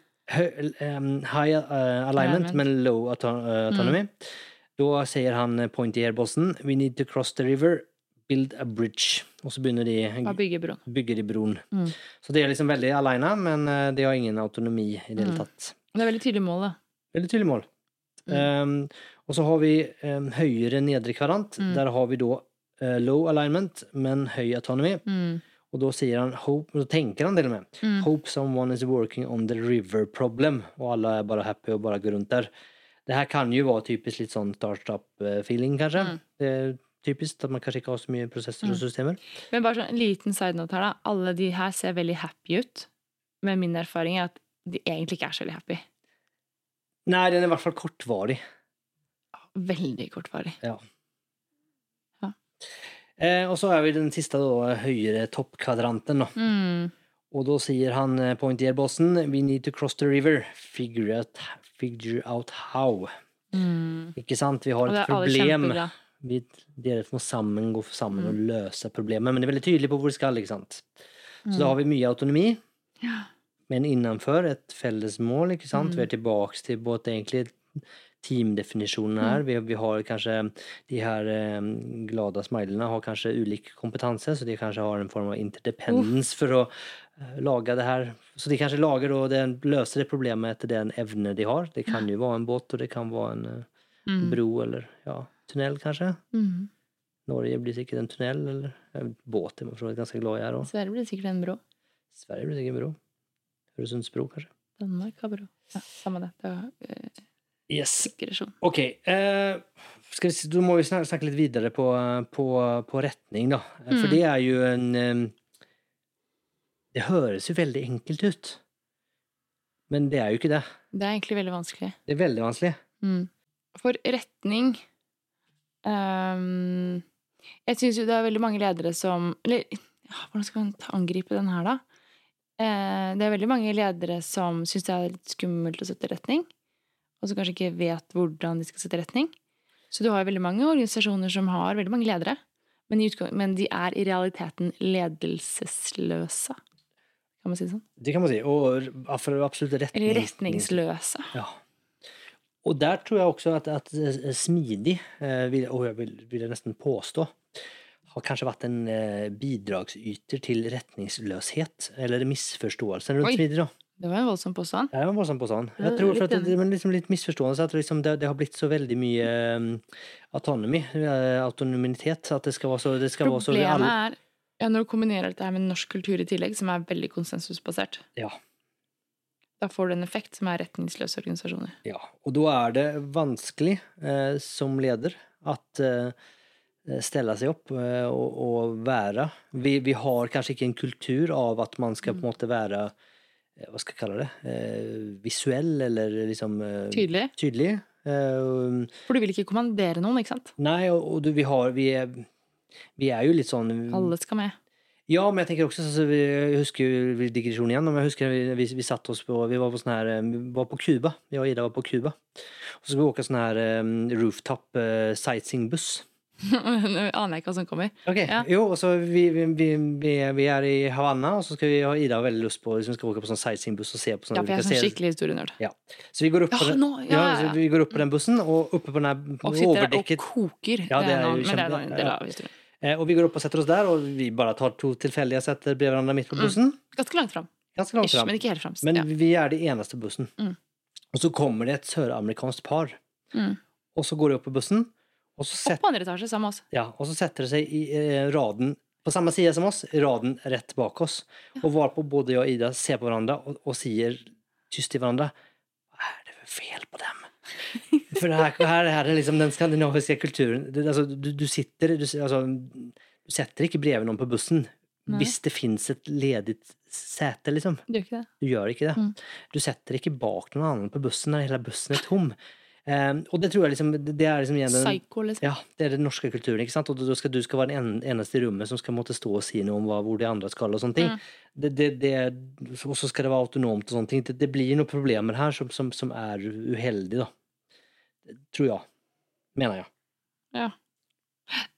high eh, alignment men low eh, autonomy. Da sier han eh, pointy airbossen, we need to cross the river, build a bridge. Og så begynner de å bygge broen. de bron. Mm. Så det er liksom veldig aleine, men de det har ingen autonomi i det hele Mm. tatt. Det er veldig tydelig mål, da. Veldig tydelig mål. Ehm, och så har vi um, høyere nedre kvarant. Mm. Där har vi då uh, low alignment men høy autonomy. Mm. da sier säger han, hope, så tenker han til og med, Mm. hope someone is working on the river problem. Og alle er bare happy og bare går rundt der. Det her kan jo være typisk litt sånn startup eh, feeling kanskje. Mm. Det är At man kanskje ikke har så mye prosesser Mm. og systemer. Men bare sånn en liten side note her, da. Alle de her ser veldig happy ut. Men min erfaring er at de egentlig ikke er så veldig happy. Nei, den er i hvert fall kortvarig. Veldig kortvarig. Eh, og så er vi den siste, da, høyere toppkvadranten Da. Mm. Og da sier han, eh, pointier-bossen, we need to cross the river, figure out, figure out how. Mm. Ikke sant? Vi har alle problem. kjempebra. Vi, dere må sammen gå sammen og Mm. løse problemet. Men det er veldig tydelig på hvor det skal, ikke sant? Så da Mm. har vi mye autonomi, Ja. men innenfor et felles mål, ikke sant? Mm. Vi er tilbake til både egentlig teamdefinisjonen Mm. her. Vi, vi har kanskje de her eh, glada smilene har kanskje ulik kompetanse, så de kanskje har en form av interdependence for å eh, lage det her. Så de kanskje lager og løser det problemet etter den evne de har. Det kan jo være en båt, og det kan være en eh, Mm. bro eller ja, tunnel kanskje. Mm. Norge blir sikkert en tunnel, eller en båt er man ganske glad i her òg. Sverre blir sikkert en bro. Sverige blir sikkert en bro. Øresundsbro, kanskje. Danmark har bro. Ja, samme det. Det er eh, Yes. Ok. Eh, skal vi, da må vi snakke, snakke litt videre på, på, på retning, da. Mm. For det er jo en eh, Det høres jo veldig enkelt ut. Men det er jo ikke det. Det er egentlig veldig vanskelig. Det er veldig vanskelig. Mm. For retning um, Jeg syns jo det er veldig mange ledere som Eller ja, hvordan skal man angripe den her, da? Uh, det er veldig mange ledere som syns det er litt skummelt å sette retning, og som kanskje ikke vet hvordan de skal sette retning. Så du har veldig mange organisasjoner som har veldig mange ledere, men, men de er i realiteten ledelsesløse. Kan man si det sånn? Det kan man si. Og for absolutt retning. Eller retningsløse. Ja. Og der tror jeg også at, at eh, smidig, eh, og jeg vil, vil jeg nesten påstå, har kanskje vært en eh, bidragsyter til retningsløshet, eller misforståelsen rundt Oi. smidig. da. Det var en voldsom påstand. Det er en voldsom påstand. Jeg tror litt at det, men liksom litt misforståelse at liksom det, det har blitt så veldig mye autonomy, eh, autonomitet, at det skal være så, det skal være så Problemet er ja, når du kombinerer dette med norsk kultur i tillegg, som er veldig konsensusbasert. Ja. Da får du en effekt som er retningsløse organisasjoner. Ja, og da er det vanskelig eh, som leder at eh, stelle seg opp eh, og, og være. Vi, vi har kanskje ikke en kultur av at man skal på en måte være eh, hva skal jeg kalle det, eh, visuell eller liksom eh, Tydelig. tydelig. For du vil ikke kommandere noen, ikke sant? nei, og, og du, vi har vi er, vi er jo litt sånn Alle skal med. Ja, men jeg tenker også altså, vi, Jeg husker jo vi digresjon igjen. Men jeg husker vi, vi, vi satt oss på Vi var på sånn her eh, Vi var på Cuba. Jeg og Ida var på Cuba. Og så skulle vi åke sånn her um, rooftop uh, sightseeingbuss. Nå aner jeg ikke hva som kommer. Ok, Ja. Jo, og så vi, vi, vi, vi, er i Havanna, og så skal vi ha Ida har veldig lyst på liksom, skal åke på sånn sightseeingbuss og se på sånn Ja, for jeg er sånn skikkelig historienerd. Så vi går opp på Ja, den, ja, ja, ja, så vi går opp på den bussen, og oppe på den overdekket Og sitter der og koker. Ja, det er jo kjempe, det er kjempe- er, del ja. Eh, Og vi går opp og setter oss der, og vi bare tar to tilfeldige setter bredvid hverandre midt på Mm. bussen. Ganske langt fram. Ganske langt Ish, men ikke helt fremst. Men ja. vi er det eneste bussen. Mm. Og så kommer det et søramerikansk par. Mm. Og så går de opp på bussen, og så, Opp på andre etasje sammen med oss. ja, og så setter de seg i eh, raden på samme side som oss, raden rett bak oss. Og varpå både jeg og Ida ser på hverandre og, og sier tyst til hverandre Hva er det for fel på dem? For her, her, her er liksom den skandinaviske kulturen. Du, altså, du, du sitter du, altså, du setter ikke bredvid noen på bussen Nei. hvis det fins et ledig sete, liksom. Du ikke det? Du gjør ikke det. Mm. Du setter ikke bak noen annen på bussen når hele bussen er tom. Um, og det tror jeg liksom, det er liksom den, Psycho, liksom. ja, det er den norske kulturen. ikke sant? Og du skal du skal være den eneste i rommet som skal måtte stå og si noe om hva, hvor de andre skal. Og sånne ting. Mm. Det, det, det, og så skal det være autonomt. og sånne ting. Det, det blir noen problemer her som, som, som er uheldige, da. Tror jeg. Mener jeg. Ja.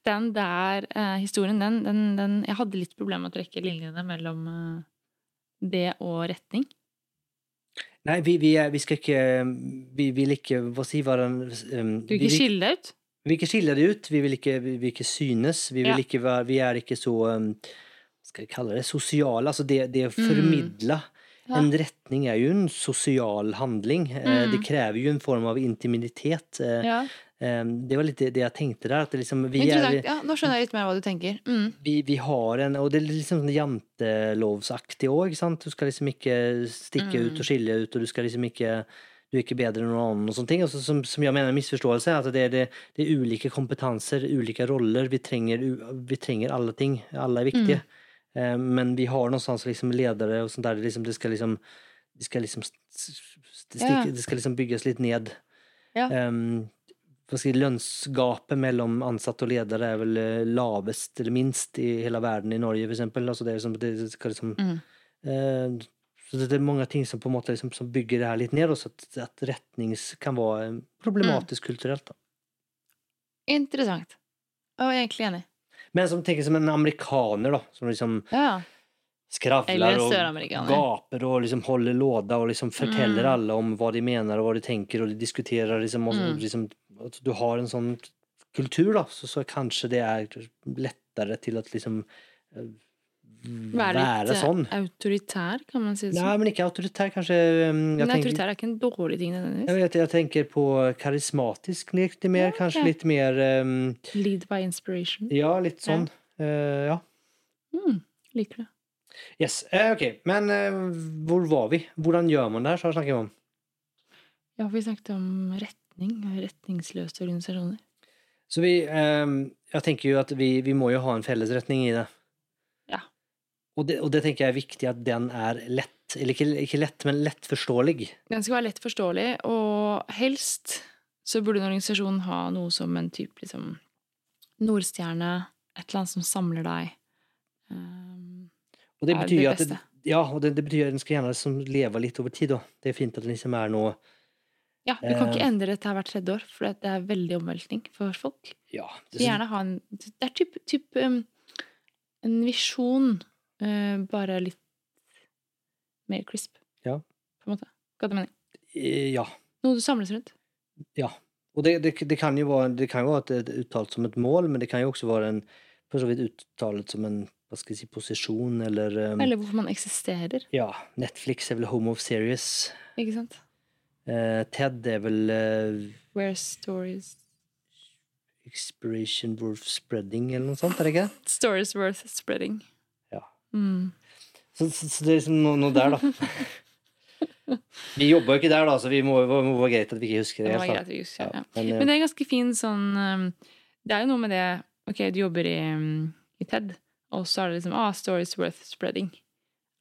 Den der eh, historien, den, den, den Jeg hadde litt problemer med å trekke linjene mellom eh, det og retning. Nei, vi, vi, vi skal ikke Vi vil ikke Hva si være en um, Du vil ikke skille deg ut? Vi vil ikke skille det ut, vi vil ikke, vi vil ikke synes. Vi, vil Ja. ikke være, vi er ikke så um, skal jeg kalle det? Sosiale. Altså det, det å Mm. Ja. en retning er jo en sosial handling. Eh, Mm. Det krever jo en form av intimitet. Eh, Ja. eh, Det var litt det, jeg tenkte der. Liksom, vi, er, Ja, nå skjønner jeg litt mer hva du tenker. Mm. vi, vi har en Og det er liksom jantelovsaktig òg. Du skal liksom ikke stikke Mm. ut og skille ut, og du skal liksom ikke du er ikke bedre enn noen annen og sånne ting. Og så, som, som jeg mener er misforståelse, at det er, det, det er ulike kompetanser, ulike roller. Vi trenger, vi trenger alle ting. Alle er viktige. Eh, men vi har någonstans liksom ledere og sånt der, det liksom, det skal liksom det skal liksom, Ja. det skal liksom bygges litt ned. Ja. Um, lønnsgapet mellom ansatte og ledere er vel eh, lavest eller minst i hele verden i Norge, f.eks. Altså det, liksom, det skal liksom Mm. uh, så det er mange ting som på en måte liksom, som bygger det her litt ned, så at, at retnings kan være problematisk problematisk kulturelt. Da. Interessant. Og egentlig enig. Men som tenker som en amerikaner, da, som liksom Ja. skravler og gaper og liksom holder låda og liksom forteller Mm. alle om hva de mener og hva de tenker, og de diskuterer liksom, og, Mm. liksom At du har en sånn kultur, da, så, så kanskje det er lettere til at liksom eh, Være være, litt være sånn. autoritær, kan man si det Nei, sånn. men ikke autoritær, kanskje. Jeg, Men tenker, autoritær er ikke en dårlig ting nødvendigvis. Jeg, jeg tenker på karismatisk litt mer, Ja, kanskje ok. litt mer um, Lead by inspiration. Ja, litt sånn. Eh, ja. Mm, liker det. Yes. Uh, ok, men uh, hvor var vi? Hvordan gjør man det her? Så snakker vi om. Ja, vi snakket om retning retningsløse organisasjoner. Så vi ehm, Jeg tenker jo at vi, vi må jo ha en felles retning i det. Og det, og det tenker jeg er viktig at den er lett. Eller ikke, ikke lett, men lett forståelig. Den skal være lett forståelig, og helst så burde en organisasjon ha noe som en type liksom Nordstjerne, et eller annet som samler deg. Um, Og det er betyr det at det, ja, og det, det betyr at den skal gjerne liksom leve litt over tid. Da. Det er fint at den liksom er noe ja, du kan ikke Eh. endre dette hvert tredje år, for det er veldig omveltning for folk. ja, gjerne ha en Det er typ, typ um, en visjon, eh, bare litt mer crisp. Ja. På en måte. Ga det mening? Eh, Ja. Noe du samles rundt. ja. Og det, det, det kan jo være, det kan jo være uttalt som et mål, men det kan jo også være en for så vidt uttalt som en hva skal jeg si, posisjon, eller um, Eller hvorfor man eksisterer. Ja, Netflix er vel home of series. Ikke sant? Uh, Ted er vel uh, Where stories Expiration worth spreading, eller noe sånt, er det ikke? Stories worth spreading. Mm. Så, så, så det er liksom noe, noe der, da. Vi jobber jo ikke der, da, så vi må, må være greit at vi ikke husker det. Det helt, greit da. å huske. Ja, Ja. men, eh, Men det er ganske fin sånn um, Det er jo noe med det Ok, du jobber i, um, i TED, og så er det liksom ah, stories worth spreading.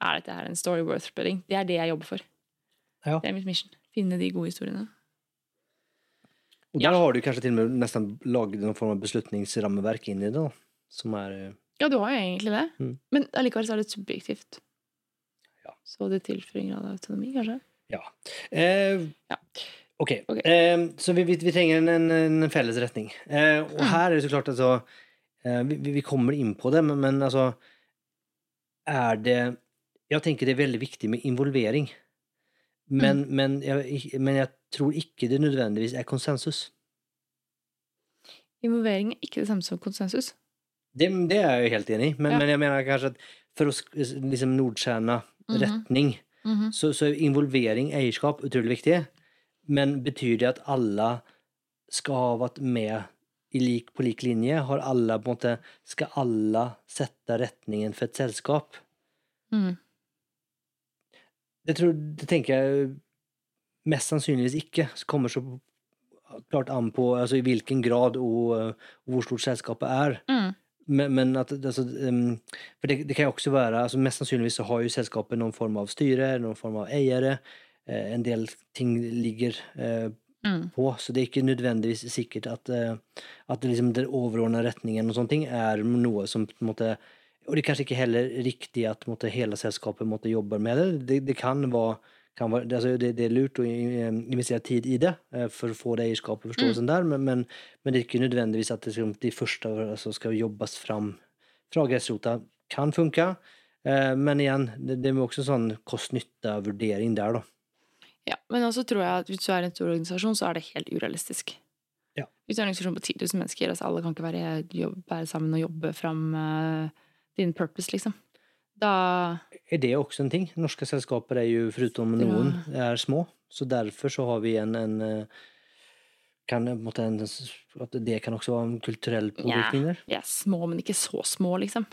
Er dette her en story worth spreading? Det er det jeg jobber for. Ja. Det er mitt mission. Finne de gode historiene. Og der har du kanskje til og med nesten laget noen form av beslutningsrammeverk inn i det, da. Som er eh, Ja, du har jo egentlig det, Mm. men allikevel så er det subjektivt. Ja. Så det tilfører en grad av autonomi, kanskje? Ja. Eh, Ja. Ok. okay. Eh, så vi, vi, vi trenger en, en, en felles retning. Eh, og Mm. her er det så klart altså eh, vi, vi kommer inn på det, men, men altså Er det Jeg tenker det er veldig viktig med involvering. Men, Mm. men, jeg, men jeg tror ikke det nødvendigvis er konsensus. Involvering er ikke det samme som konsensus. Det, det er jeg jo helt enig i, men, Ja. men jeg mener kanskje at for å liksom Nordstjerna Mhm. retning -hmm. så, så er involvering, eierskap, utrolig viktig. Men betyr det at alle skal ha vært med i lik, på lik linje? Har alle på en måte, skal alle sette retningen for et selskap? Mm. Det, tror, det tenker jeg mest sannsynligvis ikke. Så kommer så klart an på altså, i hvilken grad og, eh, og hvor stort selskapet er. Mm. Men, men at altså, um, For det, det kan jo også være altså Mest sannsynligvis så har jo selskapet noen form av styre, noen form av eiere. Eh, en del ting ligger eh, Mm. på, så det er ikke nødvendigvis sikkert at, eh, at det liksom den overordna retningen og sånne ting er noe som på en måte Og det er kanskje ikke heller riktig at måte, hele selskapet måtte jobbe med det. Det, det kan være, kan være altså, det, det er lurt å investere tid i det eh, for å få det eierskapet og forståelsen der, men, men, men det er ikke nødvendigvis at det, de første altså, skal jobbes fram fra gressrota. Kan funke, eh, men igjen, det, det er også sånn kost-nytte-vurdering der, da. Ja, men også tror jeg at hvis du er en stor organisasjon, så er det helt urealistisk. Ja. Hvis du er en organisasjon på 10 000 mennesker, altså alle kan ikke være, jobb, være sammen og jobbe fram uh, din purpose, liksom. Da Er det også en ting? Norske selskaper er jo, foruten noen, er små. Så derfor så har vi en, en eh, kan, en At det kan også være en kulturell påvirkning der? Ja, små, men ikke så små, liksom.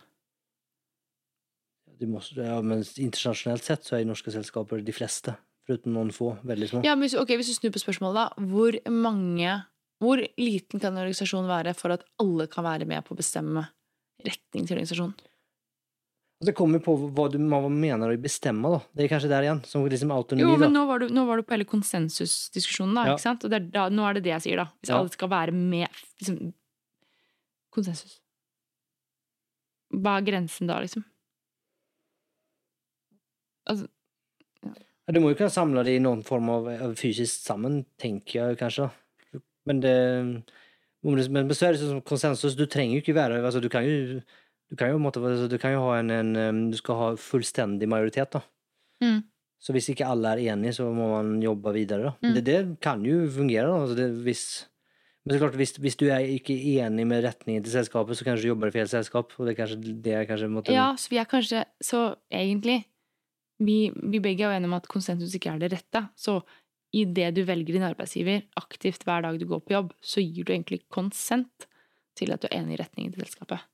Du måste, ja, men internasjonalt sett så er norske selskaper de fleste, foruten noen få, veldig små. Ja, men hvis, okay, hvis du snur på spørsmålet, da. Hvor mange Hvor liten kan en organisasjon være for at alle kan være med på å bestemme retning til organisasjonen? Og det kommer på hva du hva mener å bestemme, da. Det er kanskje der igjen, som liksom autonomi, Jo, men nå var, du, nå var du på hele konsensusdiskusjonen, da. Ja. ikke sant? Og er da, nå er det det jeg sier, da. Hvis Ja. alle skal være med liksom, Konsensus. Hva er grensen da, liksom? Altså, Ja, Du må jo kunne samle det i noen form av av fysisk sammen, tenker jeg kanskje. Men det- Men så er det sånn konsensus, du trenger jo ikke være altså, Du kan jo du kan jo, måte, altså, du kan jo ha en, en Du skal ha fullstendig majoritet, da. Mm. Så hvis ikke alle er enige, så må man jobbe videre. Mm. Det, det kan jo fungere. Altså, det, hvis, men så klart, hvis, hvis du er ikke enig med retningen til selskapet, så kanskje du jobber i feil selskap. Og det er kanskje det er kanskje måte, ja, så vi er kanskje Så egentlig vi, vi begge er enige om at konsensus ikke er det rette. Så i det du velger din arbeidsgiver aktivt hver dag du går på jobb, så gir du egentlig konsent til at du er enig i retningen til selskapet.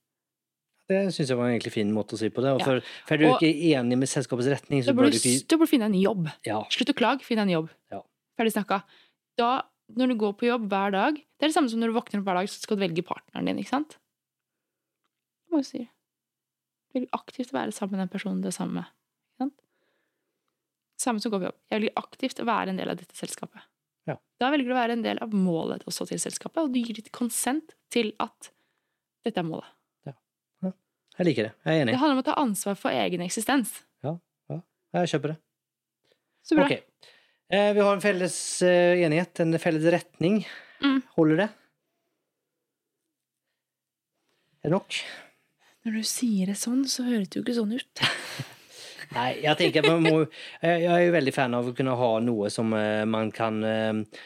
Det syns jeg var en egentlig fin måte å si på det. For, for er du Og- ikke enig med selskapets retning, så bør burde du du, ikke da burde du finne en jobb. Slutt å klage, finn en jobb. Ja. Ferdig snakka. Da, når du går på jobb hver dag Det er det samme som når du våkner opp hver dag, så skal du velge partneren din, ikke sant? Det må du? Du vil aktivt være sammen med den personen du er sammen med. Ikke sant? Samme som går på jobb. Jeg vil aktivt være en del av dette selskapet. Ja. Da velger du å være en del av målet også til selskapet, og du gir ditt konsent til at dette er målet. Jeg liker det. Jeg er enig. Det handler om å ta ansvar for egen eksistens. Ja. ja. Jeg kjøper det. Så bra. Okay. Eh, vi har en felles eh, enighet, en felles retning. Mm. Holder det? Er det nok? Når du sier det sånn, så høres det jo ikke sånn ut. Nei, jeg tenker man må, Jeg er jo veldig fan av å kunne ha noe som eh, man kan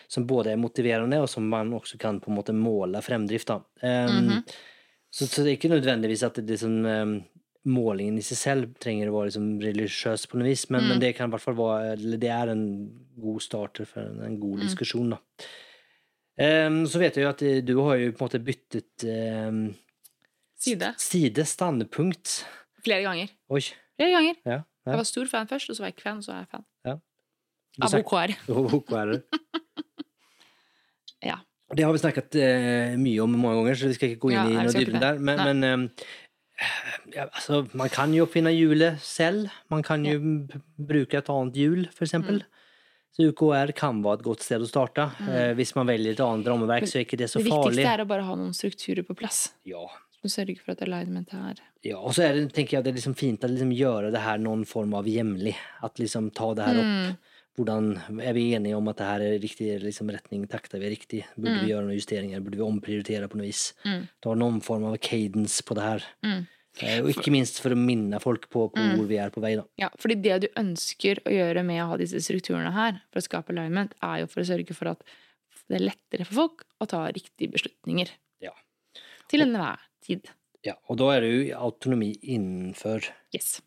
Som både er motiverende, og som man også kan på en måte måle fremdrift. av. Mm Mhm. Så, så det er ikke nødvendigvis at det liksom Målingen i seg selv trenger å være liksom religiøs på noe vis, men, Mm. men det kan i hvert fall være eller Det er en god starter for en, en god Mm. diskusjon, da. Um, så vet jeg jo at eh, du har jo på en måte byttet um, Side. side, standpunkt. Flere ganger. Oi. Flere ganger. Ja. ja. Jeg var stor fan først, og så var jeg ikke fan, og så er jeg fan. Ja. Av OKR. OKR. Det? Har vi snakket eh, mye om mange ganger, så vi skal ikke gå inn Ja, i noe dybden der. Men, men eh, ja, altså, man kan jo oppfinne hjulet selv. Man kan jo ja. bruke et annet hjul, eksempel. Mm. Så UKR kan være et godt sted å starte. Eh, hvis man velger et annet rammeverk, så er ikke det så farlig. Det farlig. viktigste er å bare ha noen strukturer på plass. Ja. Som sørger for at alignment er ja, og så er det, tenker jeg, det er liksom fint å liksom gjøre det her noen form av hjemlig. At liksom ta det her opp. Mm. Hvordan er vi enige om at det her er riktig liksom, retning? Takter vi riktig? Burde vi gjøre noen justeringer? Burde vi omprioritere på noe vis? Mm. Ta noen form av cadence på det her. Mm. Eh, Og ikke minst for å minne folk på, på hvor vi er på vei. da. Ja, fordi det du ønsker å gjøre med å ha disse strukturene her, for å skape alignment, er jo for å sørge for at det er lettere for folk å ta riktige beslutninger. Ja. Til enhver tid. Ja, og da er det jo autonomi innenfor Yes.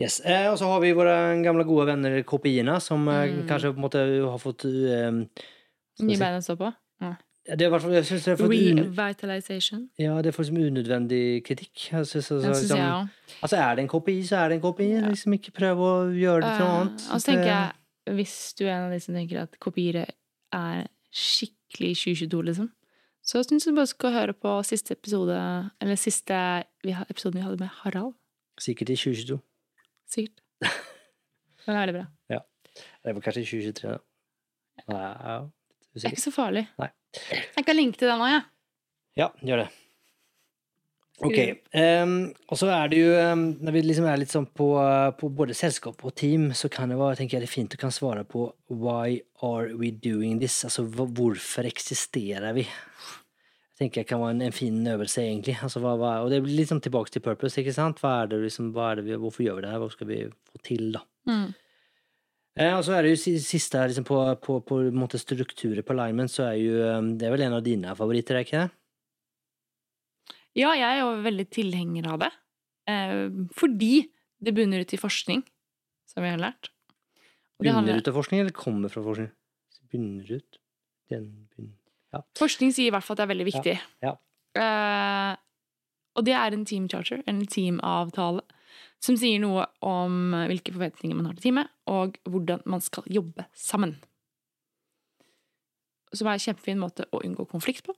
Yes. Eh, og så har vi våre gamle gode venner KPI-ene, som eh, Mm. kanskje på en måte har fått eh, Nye si- bein å stå på. Det er jeg synes det er Revitalization. ja, det får liksom unødvendig kritikk. Jeg synes, altså, jeg liksom, jeg altså, er det en kopi, så er det en KPI. Liksom ikke prøv å gjøre det til noe annet. Uh, og så tenker jeg, hvis du er en av de som tenker at kopier er skikkelig 2022, liksom, så syns jeg du bare skal høre på siste episode, eller siste vi, episoden vi hadde med Harald. Sikkert i 2022. Sikkert. Den er veldig bra. Det var kanskje i 2023. da. Nei, ja. Det er ikke så farlig. Nei. Jeg kan linke til den òg, jeg. Ja, gjør det. Ok. Ehm, og så er det jo um, Når vi liksom er litt sånn på, uh, på både selskap og team, så kan det være tenker jeg det er fint å kan svare på Why are we doing this? Altså hvorfor eksisterer vi? Tenker jeg kan være en, en fin øvelse, egentlig. Altså, hva, hva, og det blir sånn tilbake til purpose, ikke sant? Hva er det, liksom, hva er det vi, hvorfor gjør vi det her? Hva skal vi få til, da? Mm. Eh, og så er det jo siste her, liksom på, på, på en måte strukturer på alignment, så er jo ehm, Det er vel en av dine favoritter, er ikke det? Ja, jeg er jo veldig tilhenger av det. Eh, fordi det bunner ut i forskning, som vi har lært. Handler- ut av forskning, eller kommer fra forskning? Begynner ut Den begynner Forskning sier i hvert fall at det er veldig viktig. Ja, Uh, og det er en team charter, en teamavtale, som sier noe om hvilke forventninger man har til teamet, og hvordan man skal jobbe sammen. Som er en kjempefin måte å unngå konflikt på.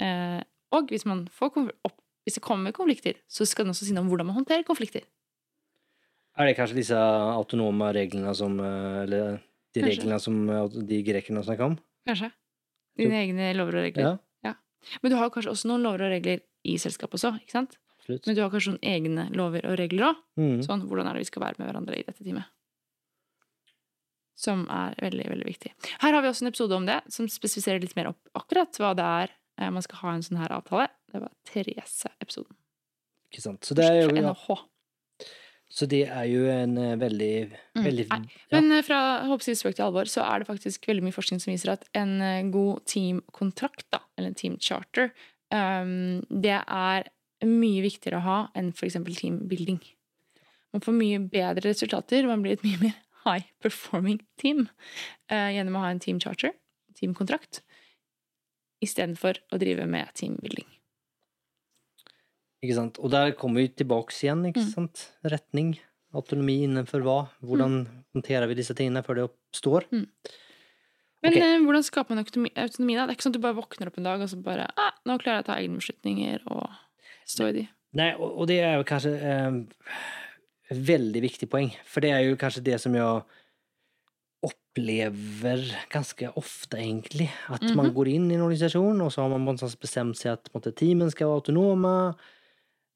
Uh, og hvis, man får opp, hvis det kommer konflikter, så skal den også si noe om hvordan man håndterer konflikter. Er det kanskje disse autonome reglene som eh, Eller de Kanskje. reglene som de grekerne snakka om? Kanskje. Dine egne lover og regler. Ja, Men du har kanskje også noen lover og regler i selskapet også, ikke sant? absolutt. Men du har kanskje noen egne lover og regler òg. Mm. Sånn, hvordan er det vi skal være med hverandre i dette teamet? Som er veldig, veldig viktig. Her har vi også en episode om det, som spesifiserer litt mer opp akkurat hva det er eh, man skal ha en sånn her avtale. Det var Therese-episoden. Ikke sant. Så det er jo, ja. Så det er jo en eh, veldig, Mm, veldig ja. Men eh, fra håper spøk til alvor, så er det faktisk veldig mye forskning som viser at en eh, god teamkontrakt, da, eller en team charter, ehm, det er mye viktigere å ha enn f.eks. teambuilding. Man får mye bedre resultater, man blir et mye mer high performing team uh, gjennom å ha en team charter, teamkontrakt, istedenfor å drive med teambuilding. Ikke sant? Og der kommer vi tilbake igjen, ikke Mm. sant? Retning. Autonomi innenfor hva? Hvordan håndterer vi disse tingene før det oppstår? Men Ok. eh, hvordan skaper man autonomi, autonomi da? Det er ikke sånn at du bare våkner opp en dag og så bare ah, 'Nå klarer jeg å ta egne beslutninger og stå i de'. Nei, og, og det er jo kanskje eh, et veldig viktig poeng. For det er jo kanskje det som jeg opplever ganske ofte, egentlig. At man Mhm. går inn i en organisasjon, og så har man bestemt seg at måte, teamen skal være autonome.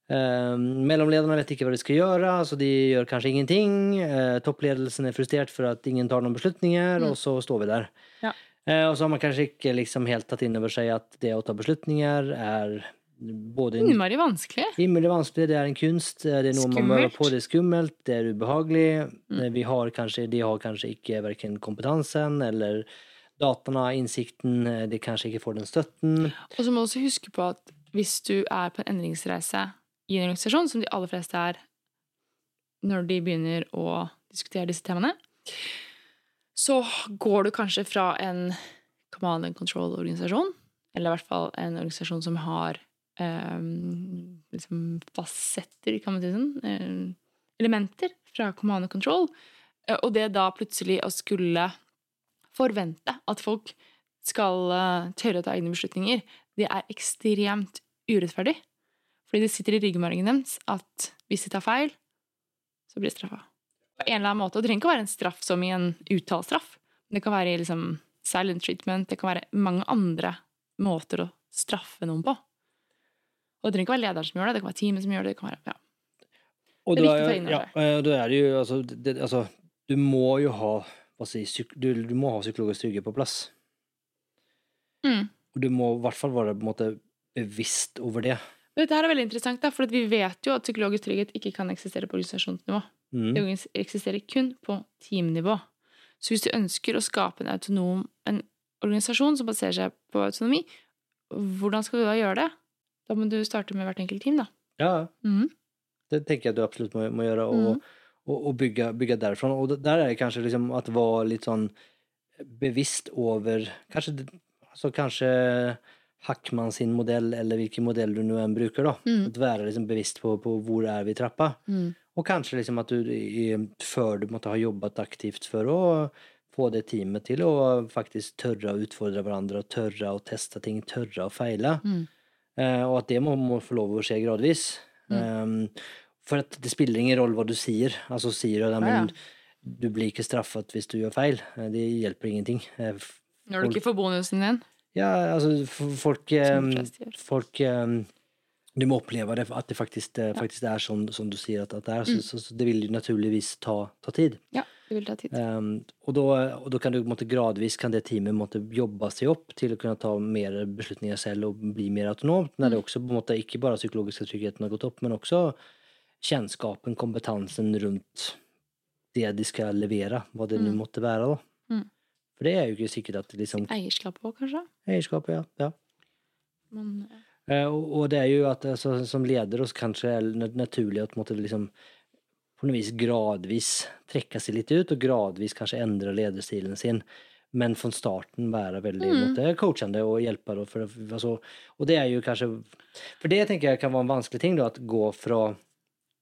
Eh, mellomlederne vet ikke hva de skal gjøre, så de gjør kanskje ingenting. Eh, toppledelsen er frustrert for at ingen tar noen beslutninger, Mm. og så står vi der. Ja. Eh, og så har man kanskje ikke liksom helt tatt inn over seg at det å ta beslutninger er både en Innmari vanskelig. Himmelig vanskelig, det er en kunst, eh, det er noe man må øve på, det er skummelt, det er ubehagelig. Mm. Vi har kanskje, de har kanskje ikke hverken kompetansen eller dataene, innsikten, de kanskje ikke får den støtten. Og så må du også huske på at hvis du er på en endringsreise i en organisasjon, som de aller fleste er når de begynner å diskutere disse temaene, så går du kanskje fra en command and control-organisasjon, eller i hvert fall en organisasjon som har um, liksom fasetter, kan man si sånn, eh, elementer fra command and control, eh, og det da plutselig å skulle forvente at folk skal eh, tørre å ta egne beslutninger, det er ekstremt urettferdig. Fordi det sitter i ryggmargen deres at hvis de tar feil, så blir de straffa. På en eller annen måte. Og det trenger ikke å være en straff som i en uttalt straff. Det kan være i liksom silent treatment, det kan være mange andre måter å straffe noen på. Og det trenger ikke være lederen som gjør det, det kan være teamet som gjør det. det kan være, ja. Og Det er viktig å ta inn over ja, da det jo altså, det, altså Du må jo ha si, du, du må ha psykologisk trygghet på plass. Mm. Og du må i hvert fall være på en måte bevisst over det. Men Dette her er veldig interessant, da, for vi vet jo at psykologisk trygghet ikke kan eksistere på organisasjonsnivå. Mm. Det eksisterer kun på teamnivå. Så hvis du ønsker å skape en autonom en organisasjon som baserer seg på autonomi, hvordan skal du da gjøre det? Da må du starte med hvert enkelt team, da. Ja, mm. det tenker jeg du absolutt må, må gjøre. Og, Mm. og, og bygge, bygge derfra. Og der er det kanskje liksom at være litt sånn bevisst over Kanskje, altså kanskje Hackman sin modell, eller hvilken modell du nå enn bruker. da. Mm. At være liksom bevisst på, på hvor er vi i trappa. Mm. Og kanskje liksom at du før du måtte ha jobbet aktivt for å få det teamet til å faktisk tørre å utfordre hverandre, og tørre å teste ting, tørre å feile. Mm. Eh, og at det må, må få lov å skje gradvis. Um, for at det spiller ingen rolle hva du sier. Altså sier du ja. men, du blir ikke straffet hvis du gjør feil. Eh, Det hjelper ingenting. Eh, Når du ikke får bonusen din. Ja, altså folk gjør. Folk um, Du må oppleve det, at det faktisk, eh, faktisk er sånn som du sier at, at det er. Så, Mm. så, så det vil naturligvis ta, ta tid. Ja, det vil ta tid. Um, og, da, og da kan du måtte, gradvis kan det teamet måtte jobbe seg opp til å kunne ta mer beslutninger selv og bli mer autonomt. Når det Mm. også på en måte ikke bare psykologiske tryggheten har gått opp, men også kjennskapen, kompetansen rundt det de skal levere, hva det nå Mm. måtte være. da. Mm. For det er jo ikke sikkert at liksom Eierskapet òg, kanskje? Eierskapet, ja. ja. Men, ja. Eh, og, og det er jo at altså, som leder så kanskje er det naturlig at måtte liksom på noe vis gradvis trekke seg litt ut, og gradvis kanskje endre lederstilen sin. Men fra starten være veldig Mm. måtte, coachende og hjelpe. Da, for, altså, og det er jo kanskje For det tenker jeg kan være en vanskelig ting, da, at gå fra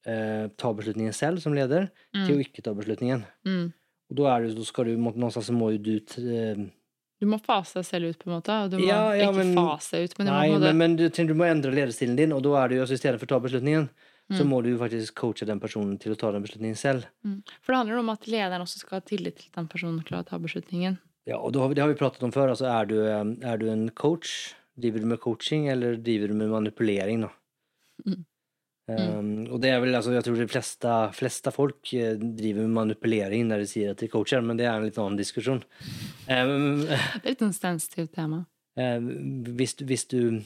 eh, ta beslutningen selv som leder, til å Mm. ikke ta beslutningen. Mm. Og da, er det, da skal du Någonstans så må jo du eh, Du må fase deg selv ut, på en måte. Og du må Ja, ja, ikke men- fase ut, men du Nei, må både... men, men du, du må endre lederstilen din, og da er det jo altså for å ta beslutningen, så Mm. må du jo faktisk coache den personen til å ta den beslutningen selv. mm. For det handler om at lederen også skal ha tillit til den personen til å ta beslutningen. Ja, og har vi, det har vi pratet om før. Altså, er, du, eh, er du en coach? Driver du med coaching, eller driver du med manipulering? Da? Mm. Um, og det er vel, altså, jeg tror de fleste, fleste folk eh, driver med manipulering når de sier at de coacher, men det er en litt annen diskusjon. Um, Det er litt sånn sensitivt tema. Eh, hvis, hvis, du,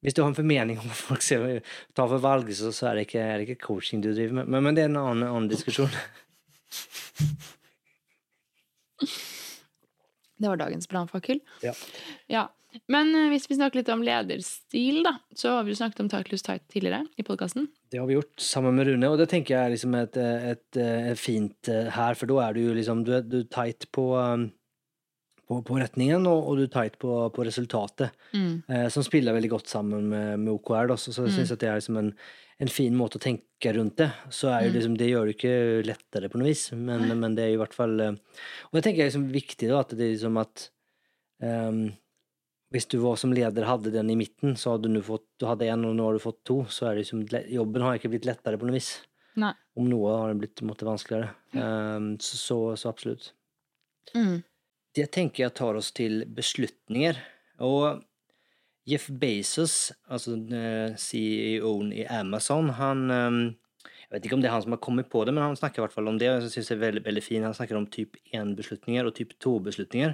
hvis du har en formening om hva folk ser, tar for valg, så, så er, det ikke, er det ikke coaching du driver med. Men, men det er en annen, annen diskusjon. Det var dagens brannfakkel. Ja. Ja. Men eh, hvis vi snakker litt om lederstil, da, så har vi jo snakket om tight loose tight tidligere i podkasten. Det har vi gjort sammen med Rune, og det tenker jeg er liksom et, et, et fint eh, her, for da er du jo liksom du er, du er tight på, um, på, på retningen, og, og du er tight på, på resultatet, Mm. eh, som spiller veldig godt sammen med, med OKR. Da. Så, så jeg Mm. synes at det er liksom en, en fin måte å tenke rundt det. Så er jo Mm. liksom, det gjør det ikke lettere på noe vis, men, men det er i hvert fall eh, Og det tenker jeg er liksom viktig, da, at det er liksom at um, hvis du var som leder hadde den i midten, så hadde du fått du hadde en, og nå har du fått to, så er det liksom Jobben har ikke blitt lettere på noe vis. Nei. Om noe har den blitt måtte, vanskeligere. Ehm, så, så, så absolutt. Mm. Det tenker jeg tar oss til beslutninger. Og Jeff Bezos, altså CEO-en i Amazon, han Jeg vet ikke om det er han som har kommet på det, men han snakker i hvert fall om det. og jeg synes det er veldig, veldig fin. Han snakker om typ 1-beslutninger og typ 2-beslutninger.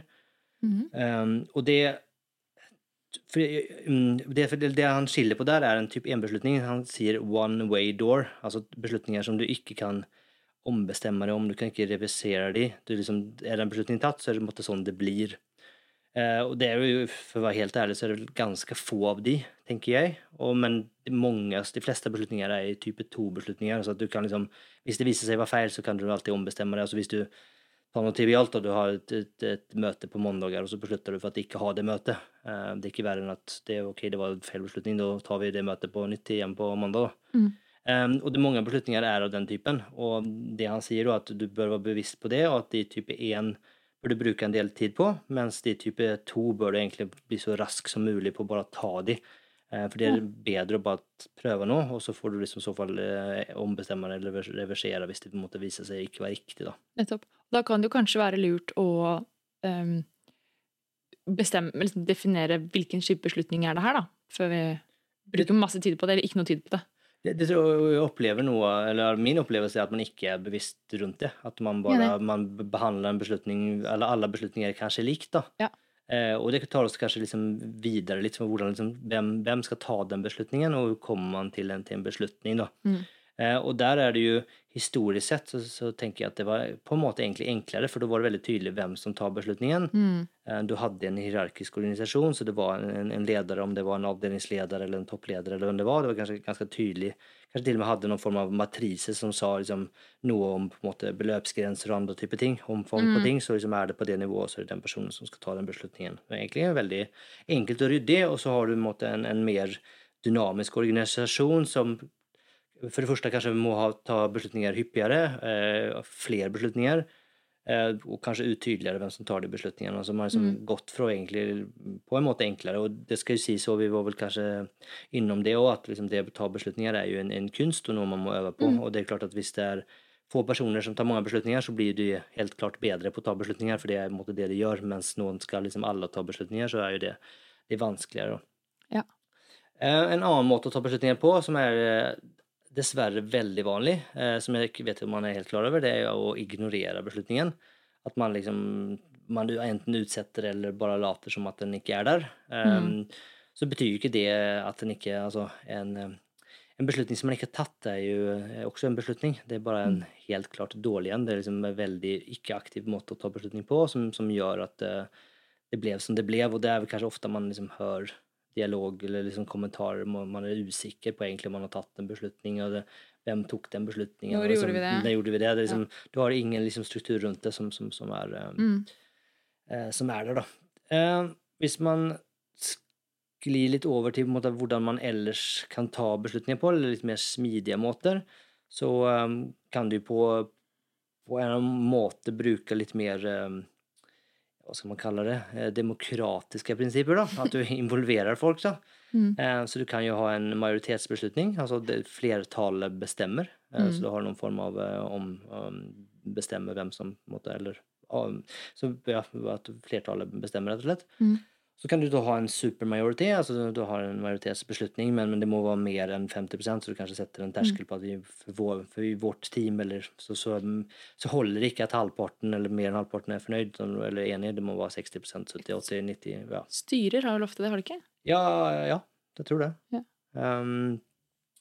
Mm. Um, og det, for, mm, det, for det, det han skiller på der, er en typ 1-beslutning. Han sier one way door, altså beslutninger som du ikke kan ombestemme deg om, du kan ikke revisere de. Du liksom, er en beslutning tatt, så er det måte sånn det blir. Eh, og det er jo, for å være helt ærlig, så er det ganske få av de, tenker jeg. Og, men mange, de fleste beslutninger er i type to-beslutninger. Så at du kan liksom, hvis det viser seg å være feil, så kan du alltid ombestemme deg. Altså hvis du tar noe trivialt, og du har et, et, et møte på mandager, og så beslutter du for at ikke ha det møtet. Eh, det er ikke verre enn at det, ok, det var en feil beslutning, da tar vi det møtet på nytt igjen på mandag. da. Mm. Um, og det mange beslutninger er av den typen. Og det han sier, er at du bør være bevisst på det og at de type 1 bør du bruke en del tid på, mens de type 2 bør du egentlig bli så rask som mulig på å bare ta de. Uh, for det er bedre å bare prøve nå og så får du liksom i så fall uh, ombestemme deg eller reversere hvis det måtte vise seg ikke være riktig. da. Nettopp. Da kan det kanskje være lurt å um, bestemme, liksom definere hvilken type beslutning er det her, da. Før vi bruker masse tid på det, eller ikke noe tid på det. Det, det jeg opplever noe, eller Min opplevelse er at man ikke er bevisst rundt det. At man bare Enig. man behandler en beslutning, eller alle beslutninger kanskje likt. da. Ja. Eh, og det tar oss kanskje liksom videre litt liksom, hvordan liksom, hvem, hvem skal ta den beslutningen, og hvordan kommer man til en, til en beslutning. da. Mm. Eh, og der er det jo historisk sett så, så tenker jeg at det var på en måte egentlig enklere, for da var det veldig tydelig hvem som tar beslutningen. Mm. Eh, Du hadde en hierarkisk organisation, så det var en, en ledare, om det var en avdelingsleder eller en toppledare eller hvem det var. Det var kanskje ganske tydelig. Kanskje til og med hadde noen form av matriser som sa liksom, noe om på en måte, beløpsgrenser og andre typer ting. Omfang på Mm. ting. Så liksom er det på det nivået, så er det den personen som skal ta den beslutningen. Det er egentlig veldig enkelt og ryddig, og så har du på en, måte, en, en mer dynamisk organisasjon som for det første kanskje må ha, ta beslutninger hyppigere, eh, flere beslutninger. Eh, og kanskje utydeligere hvem som tar de beslutningene. Som har liksom Mm. gått fra egentlig på en måte enklere. Og det skal jo sies, og vi var vel kanskje innom det òg, at liksom det å ta beslutninger er jo en, en kunst og noe man må øve på. Mm. Og det er klart at hvis det er få personer som tar mange beslutninger, så blir de helt klart bedre på å ta beslutninger, for det er på en måte det de gjør. Mens noen skal liksom alle ta beslutninger, så er jo det, det er vanskeligere. Ja. Eh, En annen måte å ta beslutninger på, som er dessverre veldig vanlig, eh, som jeg vet om man er helt klar over, det er å ignorere beslutningen. At man liksom man enten utsetter eller bare later som at den ikke er der. Mm. Så betyr jo ikke det at den ikke Altså, en, en beslutning som man ikke har tatt, er jo eh, også en beslutning. Det er bare en helt klart dårlig en. Det er liksom en veldig ikke-aktiv måte å ta beslutning på, som, som gjør at eh, det ble som det ble. Og det er vel kanskje ofte man liksom hører dialog eller liksom kommentarer man er usikker på egentlig om man har tatt en beslutning. Og det, hvem tok den beslutningen? Når liksom, gjorde vi det? Når gjorde vi det? det liksom, ja. Du har ingen liksom, struktur rundt det som, som, som, er, eh, Mm. eh, som er der, da. Eh, hvis man sklir litt over til måte, hvordan man ellers kan ta beslutninger på, eller litt mer smidige måter, så eh, kan du på, på en måte bruke litt mer eh, hva skal man kalle det, eh, demokratiske prinsipper. da, At du involverer folk. da. Mm. Eh, Så du kan jo ha en majoritetsbeslutning, altså det flertallet bestemmer. Eh, Mm. Så du har noen form av om, om bestemmer hvem som måtte, eller om, så ja, at flertallet bestemmer, rett og slett. Mm. Så kan du da ha en supermajority, altså du har en majoritetsbeslutning, men, men det må være mer enn 50% så du kanskje setter en terskel på at vi, for, vår, for i vårt team eller så, så, så holder det ikke at halvparten eller mer enn halvparten er fornøyd eller enig, det må være 60% 70 80 90 ja. Styrer har vel ofte det, har de ikke? Ja, ja, jeg tror det. Ja. Um,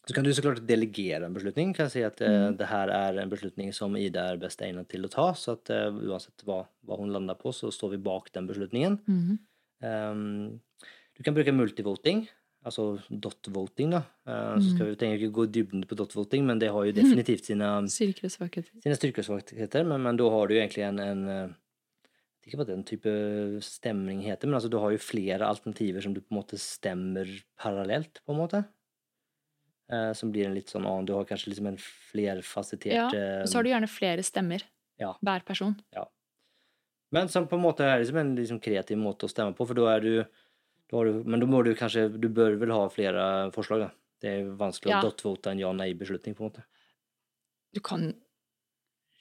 så kan du så klart delegere en beslutning. Kan si at eh, Mm. det her er en beslutning som Ida er best egnet til å ta. Så at uh, uansett hva, hva hun lander på, så står vi bak den beslutningen. Mhm. Ehm, du kan bruke multivoting, altså dot-voting. da. Eh, Så skal Mm. vi trenger ikke gå i dybden på dot-voting, men det har jo definitivt sine, Styrker og svakheter. Men, men da har du jo egentlig en, en eh, ikke hva den type stemning heter, men altså du har jo flere alternativer som du på en måte stemmer parallelt, på en måte. Eh, som blir en litt sånn annen Du har kanskje liksom en flerfasettert Ja, eh, Og så har du gjerne flere stemmer. Ja. Hver person. Men som på en måte er liksom en liksom kreativ måte å stemme på, for da er du, da har du Men da må du kanskje Du bør vel ha flere forslag, da. Det er vanskelig Ja. å dot-vote en ja-nei-beslutning, på en måte. Du kan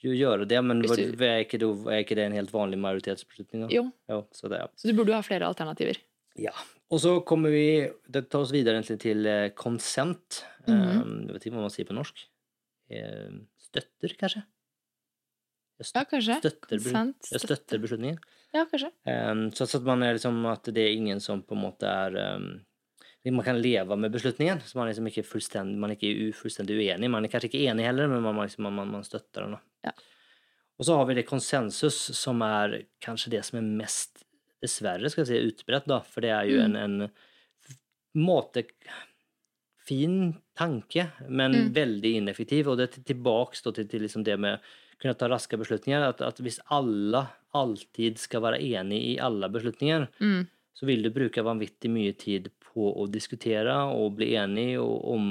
Jo, gjøre det, men du- er ikke, det, er ikke det en helt vanlig majoritetsbeslutning? da? Jo, Jo, så det ja. så du burde ha flere alternativer. Ja. Og så kommer vi Det tar oss videre egentlig til konsent. Mm -hmm. Um, jeg vet ikke hva man sier på norsk. Eh, støtter, kanskje? Jeg Ja, kanskje. støtter, bes- jeg støtter beslutningen. Ja, kanskje. Um, så, så at man er liksom at det er ingen som på en måte er um, Man kan leve med beslutningen. Så man er liksom ikke fullstendig, man er ikke u, fullstendig uenig. Man er kanskje ikke enig heller, men man, liksom, man, man støtter den. Ja. Og så har vi det konsensus, som er kanskje det som er mest dessverre skal jeg si, utbredt, da. For det er jo en, en måte Fin tanke, men Mm. veldig ineffektiv. Og det er til- tilbake til, til liksom det med kunne ta raske beslutninger. At, at hvis alle alltid skal være enig i alle beslutninger, Mm. så vil du bruke vanvittig mye tid på å diskutere og bli enig og om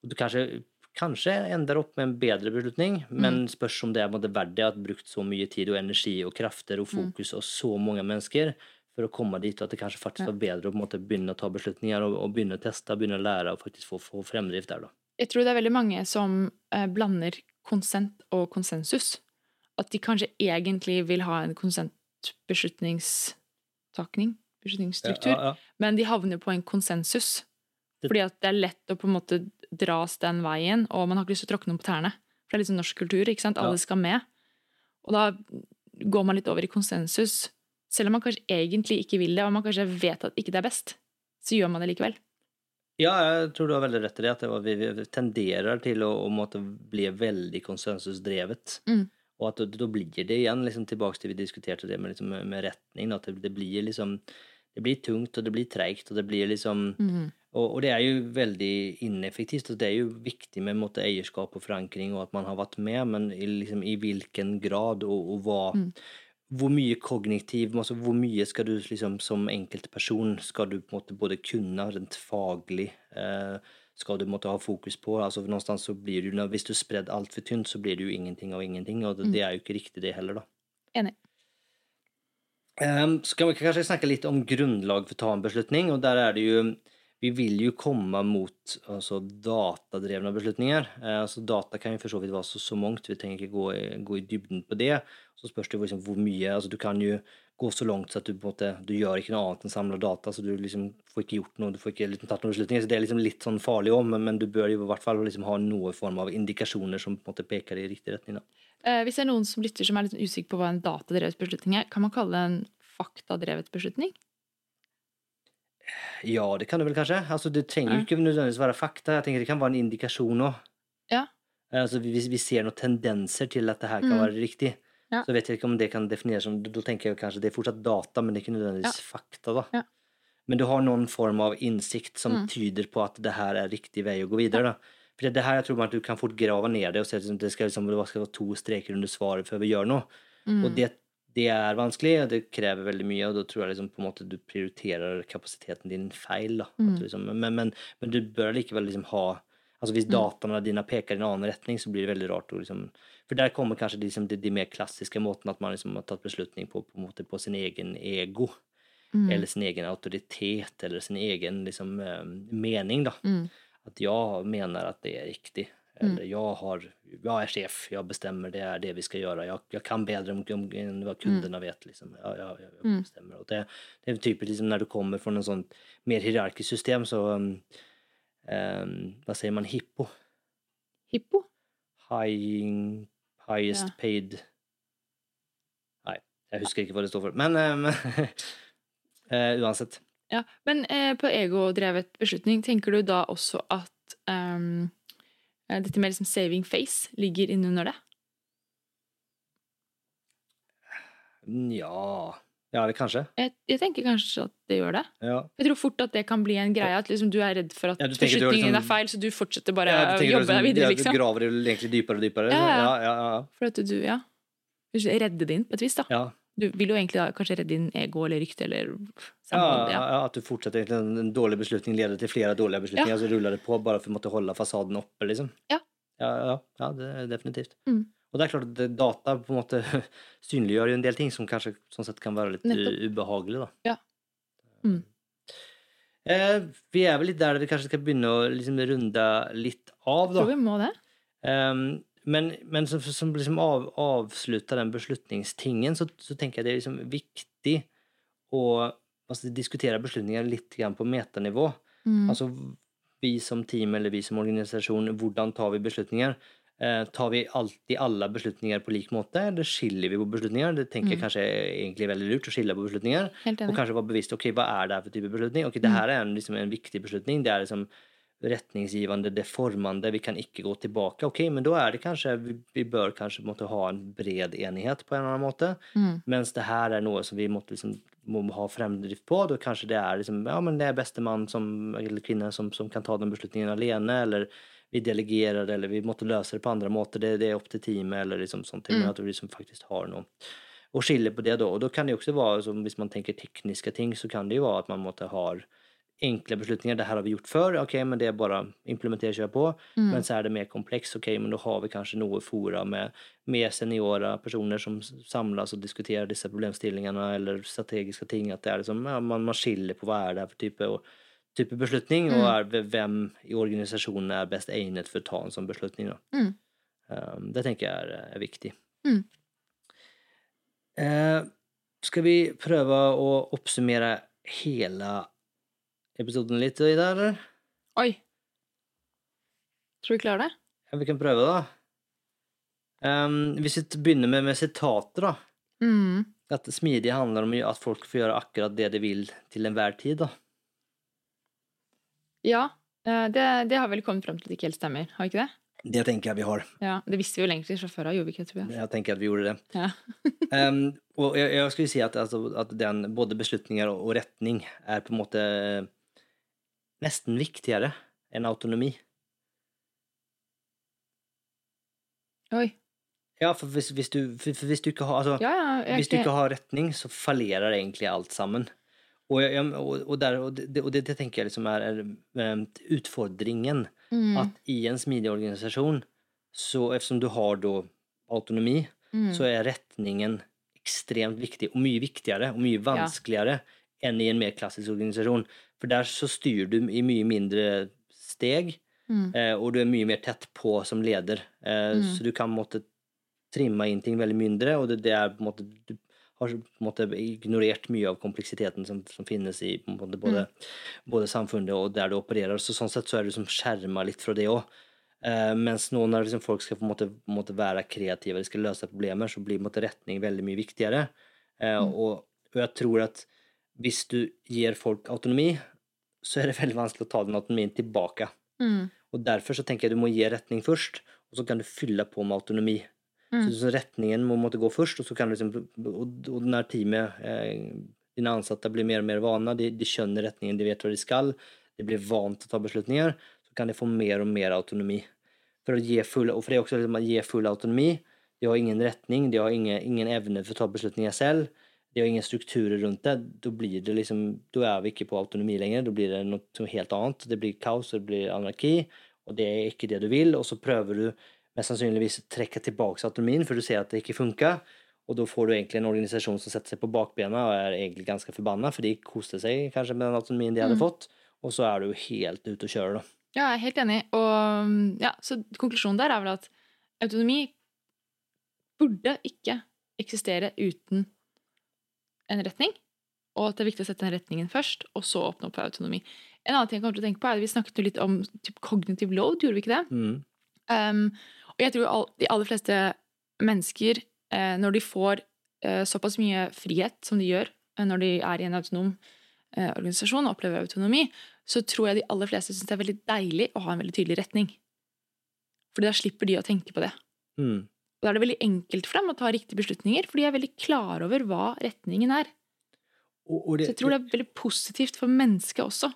og Du kanskje, kanskje ender opp med en bedre beslutning, men spørs om det er verdt det at brukt så mye tid og energi og krefter og fokus og så mange mennesker for å komme dit, og at det kanskje faktisk var bedre å måte begynne å ta beslutninger og, og begynne å teste, begynne å lære og faktisk få, få fremdrift der, da. Jeg tror det er veldig mange som eh, blander konsent og konsensus. At de kanskje egentlig vil ha en konsentbeslutningstakning, beslutningsstruktur, Ja, ja, men de havner på en konsensus. Fordi at det er lett å på en måte dras den veien, og man har ikke lyst til å tråkke noen på tærne. For det er liksom norsk kultur, ikke sant? Alle Ja. skal med. Og da går man litt over i konsensus. Selv om man kanskje egentlig ikke vil det, og man kanskje vet at ikke det er best, så gjør man det likevel. Ja, jeg tror du har veldig rett i det. At det var, vi, tenderer til å, å bli veldig konsensusdrevet. Mm. Og at da blir det igjen liksom, tilbake til vi diskuterte det med, liksom, med retning. At det, det blir liksom Det blir tungt, og det blir treigt, og det blir liksom mm. og, og det er jo veldig ineffektivt. og Det er jo viktig med måte, eierskap og forankring, og at man har vært med, men i, liksom, i hvilken grad, og, og hva Mm. Hvor mye kognitiv altså Hvor mye skal du liksom, som enkeltperson skal du på en måte både kunne rent faglig eh, skal du måtte ha fokus på. altså någonstans så blir du, Hvis du sprer altfor tynt, så blir det jo ingenting av ingenting. Og det, Mm. det er jo ikke riktig, det heller, da. Enig. Um, skal vi kanskje snakke litt om grunnlag for å ta en beslutning, og der er det jo Vi vil jo komme mot altså, datadrevne beslutninger. Eh, altså, data kan jo for så vidt være så, så mangt, vi trenger ikke gå, gå i dybden på det. Så spørs det liksom hvor mye altså, Du kan jo gå så langt så at du på en måte Du gjør ikke noe annet enn samle data, så du liksom får ikke gjort noe, du får ikke liksom, tatt noen beslutninger. Så det er liksom litt sånn farlig òg, men, men du bør jo i hvert fall liksom ha noen form av indikasjoner som på en måte peker i riktig retning. Da. Eh, hvis det er noen som lytter som er litt usikker på hva en datadrevet beslutning er, kan man kalle det en faktadrevet beslutning? Ja, det kan det vel kanskje. Altså, det trenger jo mm. ikke nødvendigvis være fakta. Jeg tenker Det kan være en indikasjon òg. Ja. Altså, hvis vi ser noen tendenser til at det her kan Mm. være riktig, Ja. så vet jeg ikke om det kan defineres som Da tenker jeg kanskje det er fortsatt data, men det er ikke nødvendigvis fakta. da. Ja. Men du har noen form av innsikt som Mm. tyder på at det her er riktig vei å gå videre. da. For det, det her jeg tror man at du kan fort grave ned det og se at det skal, liksom, det skal være to streker under svaret før vi gjør noe. Mm. Og det, det er vanskelig, og det krever veldig mye, og da tror jeg liksom på en måte du prioriterer kapasiteten din feil. Mm. liksom, men, men, men du bør likevel liksom ha altså Hvis Mm. dataene dine peker i en annen retning, så blir det veldig rart. liksom, For der kommer kanskje liksom, de, de mer klassiske måtene at man liksom har tatt beslutning på, på, måte på sin egen ego. Mm. Eller sin egen autoritet, eller sin egen liksom, eh, mening. da. Mm. At jeg mener at det er riktig. Mm. Eller jeg, har, jag er sjef, jeg bestemmer, det er det vi skal gjøre. Jeg, jag kan bedre än vad enn hva kundene vet. Liksom. Jeg, jag, jag bestämmer. Mm. bestemmer. Det, det er typisk liksom, når du kommer fra en sån mer hierarkisk system, så um, um, Hva sier man? Hippo? Hippo? High, highest Ja. paid Nei, jeg husker ikke hva det står for. Men um, uh, uansett. Ja, Men uh, på egodrevet beslutning, tenker du da også at ehm, eh, dette med liksom saving face ligger innunder det? Ja Ja, det kanskje. Jeg, jeg tenker kanskje at det gjør det. Ja. Jeg tror fort at det kan bli en greie, at liksom du er redd for at Ja, du du beslutningen liksom- er feil, så du fortsetter bare Ja, du å tenker jobbe liksom- deg videre, ja, liksom. Du graver egentlig dypere og dypere. Ja, ja. ja, ja, ja. For at du, ja Redde det din på et vis, da. ja. Du vil jo egentlig da kanskje redde din ego eller rykte eller Ja, ja. ja. At du fortsetter egentlig en, dårlig beslutning leder til flere dårlige beslutninger, så ruller det på bare for å måtte holde fasaden oppe, liksom. Ja. Ja, ja, ja det er definitivt. Mm. Og det er klart at data på en måte synliggjør jo en del ting som kanskje sånn sett kan være litt Nettopp. ubehagelig, da. Ja. Mm. Eh, vi er vel litt der vi kanskje skal begynne å liksom runde litt av, da. Tror vi må det. Ehm, men, men som, som liksom av, avslutter den beslutningstingen, så, så tenker jeg det er liksom viktig å altså, diskutere beslutninger litt grann på metanivå. Mm. Altså vi som team eller vi som organisasjon, hvordan tar vi beslutninger? Eh, tar vi alltid alle beslutninger på lik måte, eller skiller vi på beslutninger? Det tenker jeg kanskje er egentlig veldig lurt å skille på beslutninger. Og kanskje være bevisst ok, hva er det her for type beslutning. Ok, det her er en, liksom, en viktig beslutning. Det er liksom retningsgivende, det formende. Vi kan ikke gå tilbake. Ok, men da er det kanskje Vi, vi bør kanskje måtte ha en bred enighet på en eller annen måte. Mm. Mens det her er noe som vi måtte liksom, må ha fremdrift på. Da kanskje det er liksom, ja, men det er bestemann som, eller kvinne som, som kan ta den beslutningen alene. Eller vi delegerer, eller vi måtte løse det på andre måter. Det, det er opp til teamet, eller liksom sånt. Mm. Men at vi liksom faktisk har noe å skille på det da. Og da kan det også være, som hvis man tenker tekniske ting, så kan det jo være at man måtte ha enkle beslutninger. Det her har vi gjort før, ok, men det er bare implementere, kjøre på. Mm. Men så er det mer kompleks, ok, men da har vi kanskje noe fora med mer seniora personer som samles og diskuterer disse problemstillingene eller strategiske ting. At det er liksom, ja, man, man skiller på hva er det her for type, og, type beslutning, og Mm. er, hvem i organisasjonen er best egnet for å ta en sånn beslutning. Mm. Um, det tenker jeg er, er viktig. Mm. Eh, skal vi prøve å oppsummere hele episoden litt, Ida, eller? Oi. Tror du vi klarer det? Ja, vi kan prøve, da. Um, hvis vi begynner med, med sitater, da. Mm. At smidig handler om at folk får gjøre akkurat det de vil til enhver tid, da. Ja, eh, det, det har vel kommet fram til at det ikke helt stemmer. Har vi ikke det? Det tenker jeg vi har. Ja, Det visste vi jo egentlig fra før av, gjorde vi ikke Tobias? Jeg tenker at vi gjorde det. Ja. um, og jeg, jeg skulle si at, altså, at den, både beslutninger og retning er på en måte nesten viktigere enn autonomi. Oi. Ja, for hvis, hvis, du, for, hvis du ikke har altså, Ja, ja. Hvis du ikke- har retning, så fallerer egentlig alt sammen. Og, og, og, der, og, det, det, det tenker jeg liksom er, er um, utfordringen. mm, At i en smidig organisasjon, så eftersom du har da autonomi, mm, så er retningen ekstremt viktig, og mye viktigere og mye vanskeligere enn i en mer klassisk organisasjon. For der så styrer du i mye mindre steg, mm, eh, og du er mye mer tett på som leder. Eh, Mm. Så du kan måtte trimme inn ting veldig mindre, og det, det er på en måte du har på en måte ignorert mye av kompleksiteten som, som finnes i både, en både, både samfunnet og der du opererer. Så sånn sett så er du liksom skjerma litt fra det òg. Uh, mens nå når liksom folk skal på en måte, på en måte være kreative, de skal løse problemer, så blir måte retning veldig mye viktigere. Uh, Mm. og, og jeg tror at hvis du gir folk autonomi, så er det veldig vanskelig å ta den autonomien tilbake. mm, Og derfor så tenker jeg du må gi retning først, og så kan du fylle på med autonomi. Mm. Så, retningen må måtte gå først, og så kan liksom Og, og når teamet, eh, dine ansatte, blir mer og mer vana, de, de skjønner retningen, de vet hva de skal, de blir vant til å ta beslutninger, så kan de få mer og mer autonomi. For å gi full, og for det er også liksom å gi full autonomi. De har ingen retning, de har ingen, ingen evne for å ta beslutninger selv. De jo ingen strukturer rundt det. Da blir det liksom, da er vi ikke på autonomi lenger. Da blir det noe helt annet. Det blir kaos, det blir anarki, og det er ikke det du vil. Og så prøver du mest sannsynligvis trekke tilbake autonomien, for du ser at det ikke funker. Og da får du egentlig en organisasjon som setter seg på bakbena og er egentlig ganske forbanna, for de koste seg kanskje med den autonomien de hadde Mm. fått, og så er du helt ute å kjøre, da. Ja, jeg er helt enig. Og ja, så konklusjonen der er vel at autonomi burde ikke eksistere uten en retning, og at det er viktig å sette den retningen først, og så åpne opp for autonomi. En annen ting jeg kommer til å tenke på er at Vi snakket litt om typ, cognitive load, gjorde vi ikke det? Mm. Um, og jeg tror all, de aller fleste mennesker, eh, når de får eh, såpass mye frihet som de gjør eh, når de er i en autonom eh, organisasjon og opplever autonomi, så tror jeg de aller fleste syns det er veldig deilig å ha en veldig tydelig retning. Fordi da slipper de å tenke på det. Mm. Og da er det veldig enkelt for dem å ta riktige beslutninger, for de er veldig klar over hva retningen er. Og, og det, Så jeg tror det er veldig positivt for mennesket også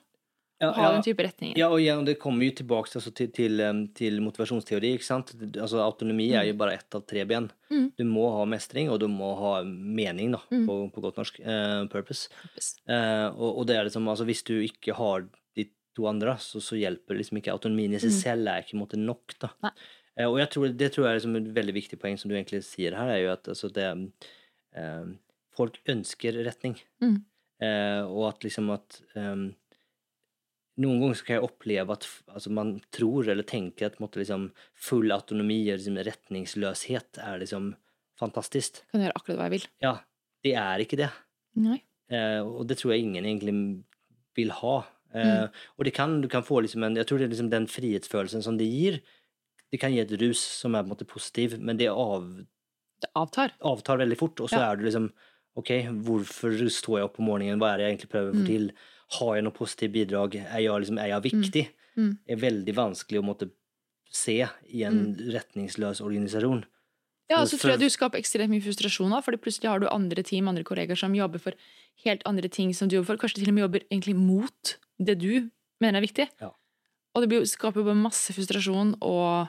ja, å ha den type retninger. Ja, og igjen, det kommer jo tilbake altså, til, til, til motivasjonsteori. ikke sant? Altså, autonomi er jo bare ett av tre ben. Mm. Du må ha mestring, og du må ha mening, da, Mm. på, på godt norsk. Uh, purpose. Purpose. Uh, og, og det er liksom, altså, hvis du ikke har de to andre, så, så hjelper liksom ikke autonomien i seg Mm. selv er ikke måte, nok. da. Nei. Eh, og jeg tror, det tror jeg er liksom et veldig viktig poeng som du egentlig sier her, er jo at altså, det, eh, folk ønsker retning. Mm. Eh, og at liksom at um, noen ganger så kan jeg oppleve at altså, man tror eller tenker at måtte, liksom, full autonomi og liksom, retningsløshet er liksom fantastisk. Kan gjøre akkurat hva jeg vil. Ja, det er ikke det. Nei. Eh, och det tror jeg ingen egentlig vil ha. Eh, Mm. Og det kan, du kan få liksom en, Jeg tror det er liksom den frihetsfølelsen som det gir. Det kan gi et rus som er på en måte positiv, men det av, Det avtar. avtar veldig fort. Og så Ja. er du liksom Ok, hvorfor står jeg opp om morgenen? Hva er det jeg egentlig prøver å få Mm. til? Har jeg noe positivt bidrag? Er jeg, liksom, er jeg viktig? Mm. Det er veldig vanskelig å måtte se i en retningsløs organisasjon. Ja, så tror jeg du skaper ekstremt mye frustrasjon da, fordi plutselig har du andre team, andre kollegaer som jobber for helt andre ting som du jobber for. Kanskje til og med jobber egentlig mot det du mener er viktig. Ja. Og det skaper jo bare masse frustrasjon og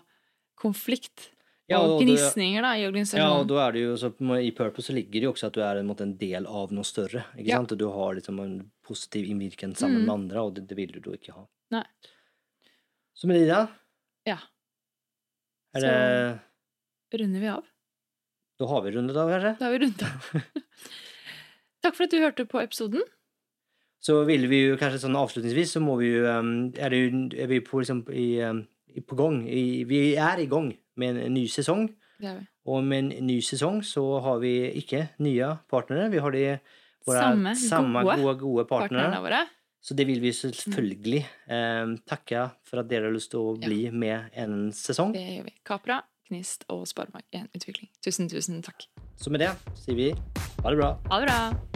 konflikt. Ja, og og gnisninger da, i Ja, og organisasjonen. da er det jo, så I Purpose ligger det jo også at du er en, måte, en del av noe større. ikke Ja. sant? Og du har liksom en positiv innvirkning sammen Mm. med andre, og det, det vil du da ikke ha. Nei. Så Merida, Ja. er Så- det, Runder vi av? da har vi rundet av, kanskje? Da har vi rundet av. Takk for at du hørte på episoden. Så vil vi jo kanskje sånn avslutningsvis så må vi jo um, Er, det, er vi på, liksom, i, um, i, på gang Vi er i gang med en ny sesong. Og med en ny sesong så har vi ikke nye partnere. Vi har de våre Samme samme gode gode, gode partnere. Partnerne våre. Så det vil vi selvfølgelig eh, takke for at dere har lyst til å Ja. bli med en sesong. Det gjør vi. Capra, Knist og Sparebank1 Utvikling. Tusen, tusen takk. Så med det sier vi ha det bra. Ha det bra.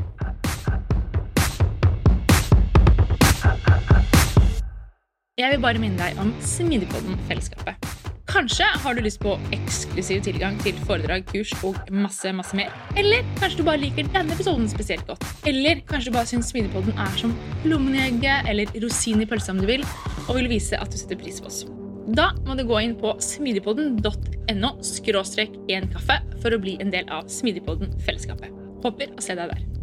Jeg vil bare minne deg om Smidigpodden-fellesskapet. Kanskje har du lyst på eksklusiv tilgang til foredrag, kurs og masse, masse mer. Eller kanskje du bare liker denne episoden spesielt godt. Eller kanskje du bare syns Smidigpodden er som lommen i egget eller rosin i pølsa om du vil, og vil vise at du setter pris på oss. Da må du gå inn på smidigpodden.no skråstrek en kaffe for å bli en del av Smidigpodden-fellesskapet. Håper å se deg der.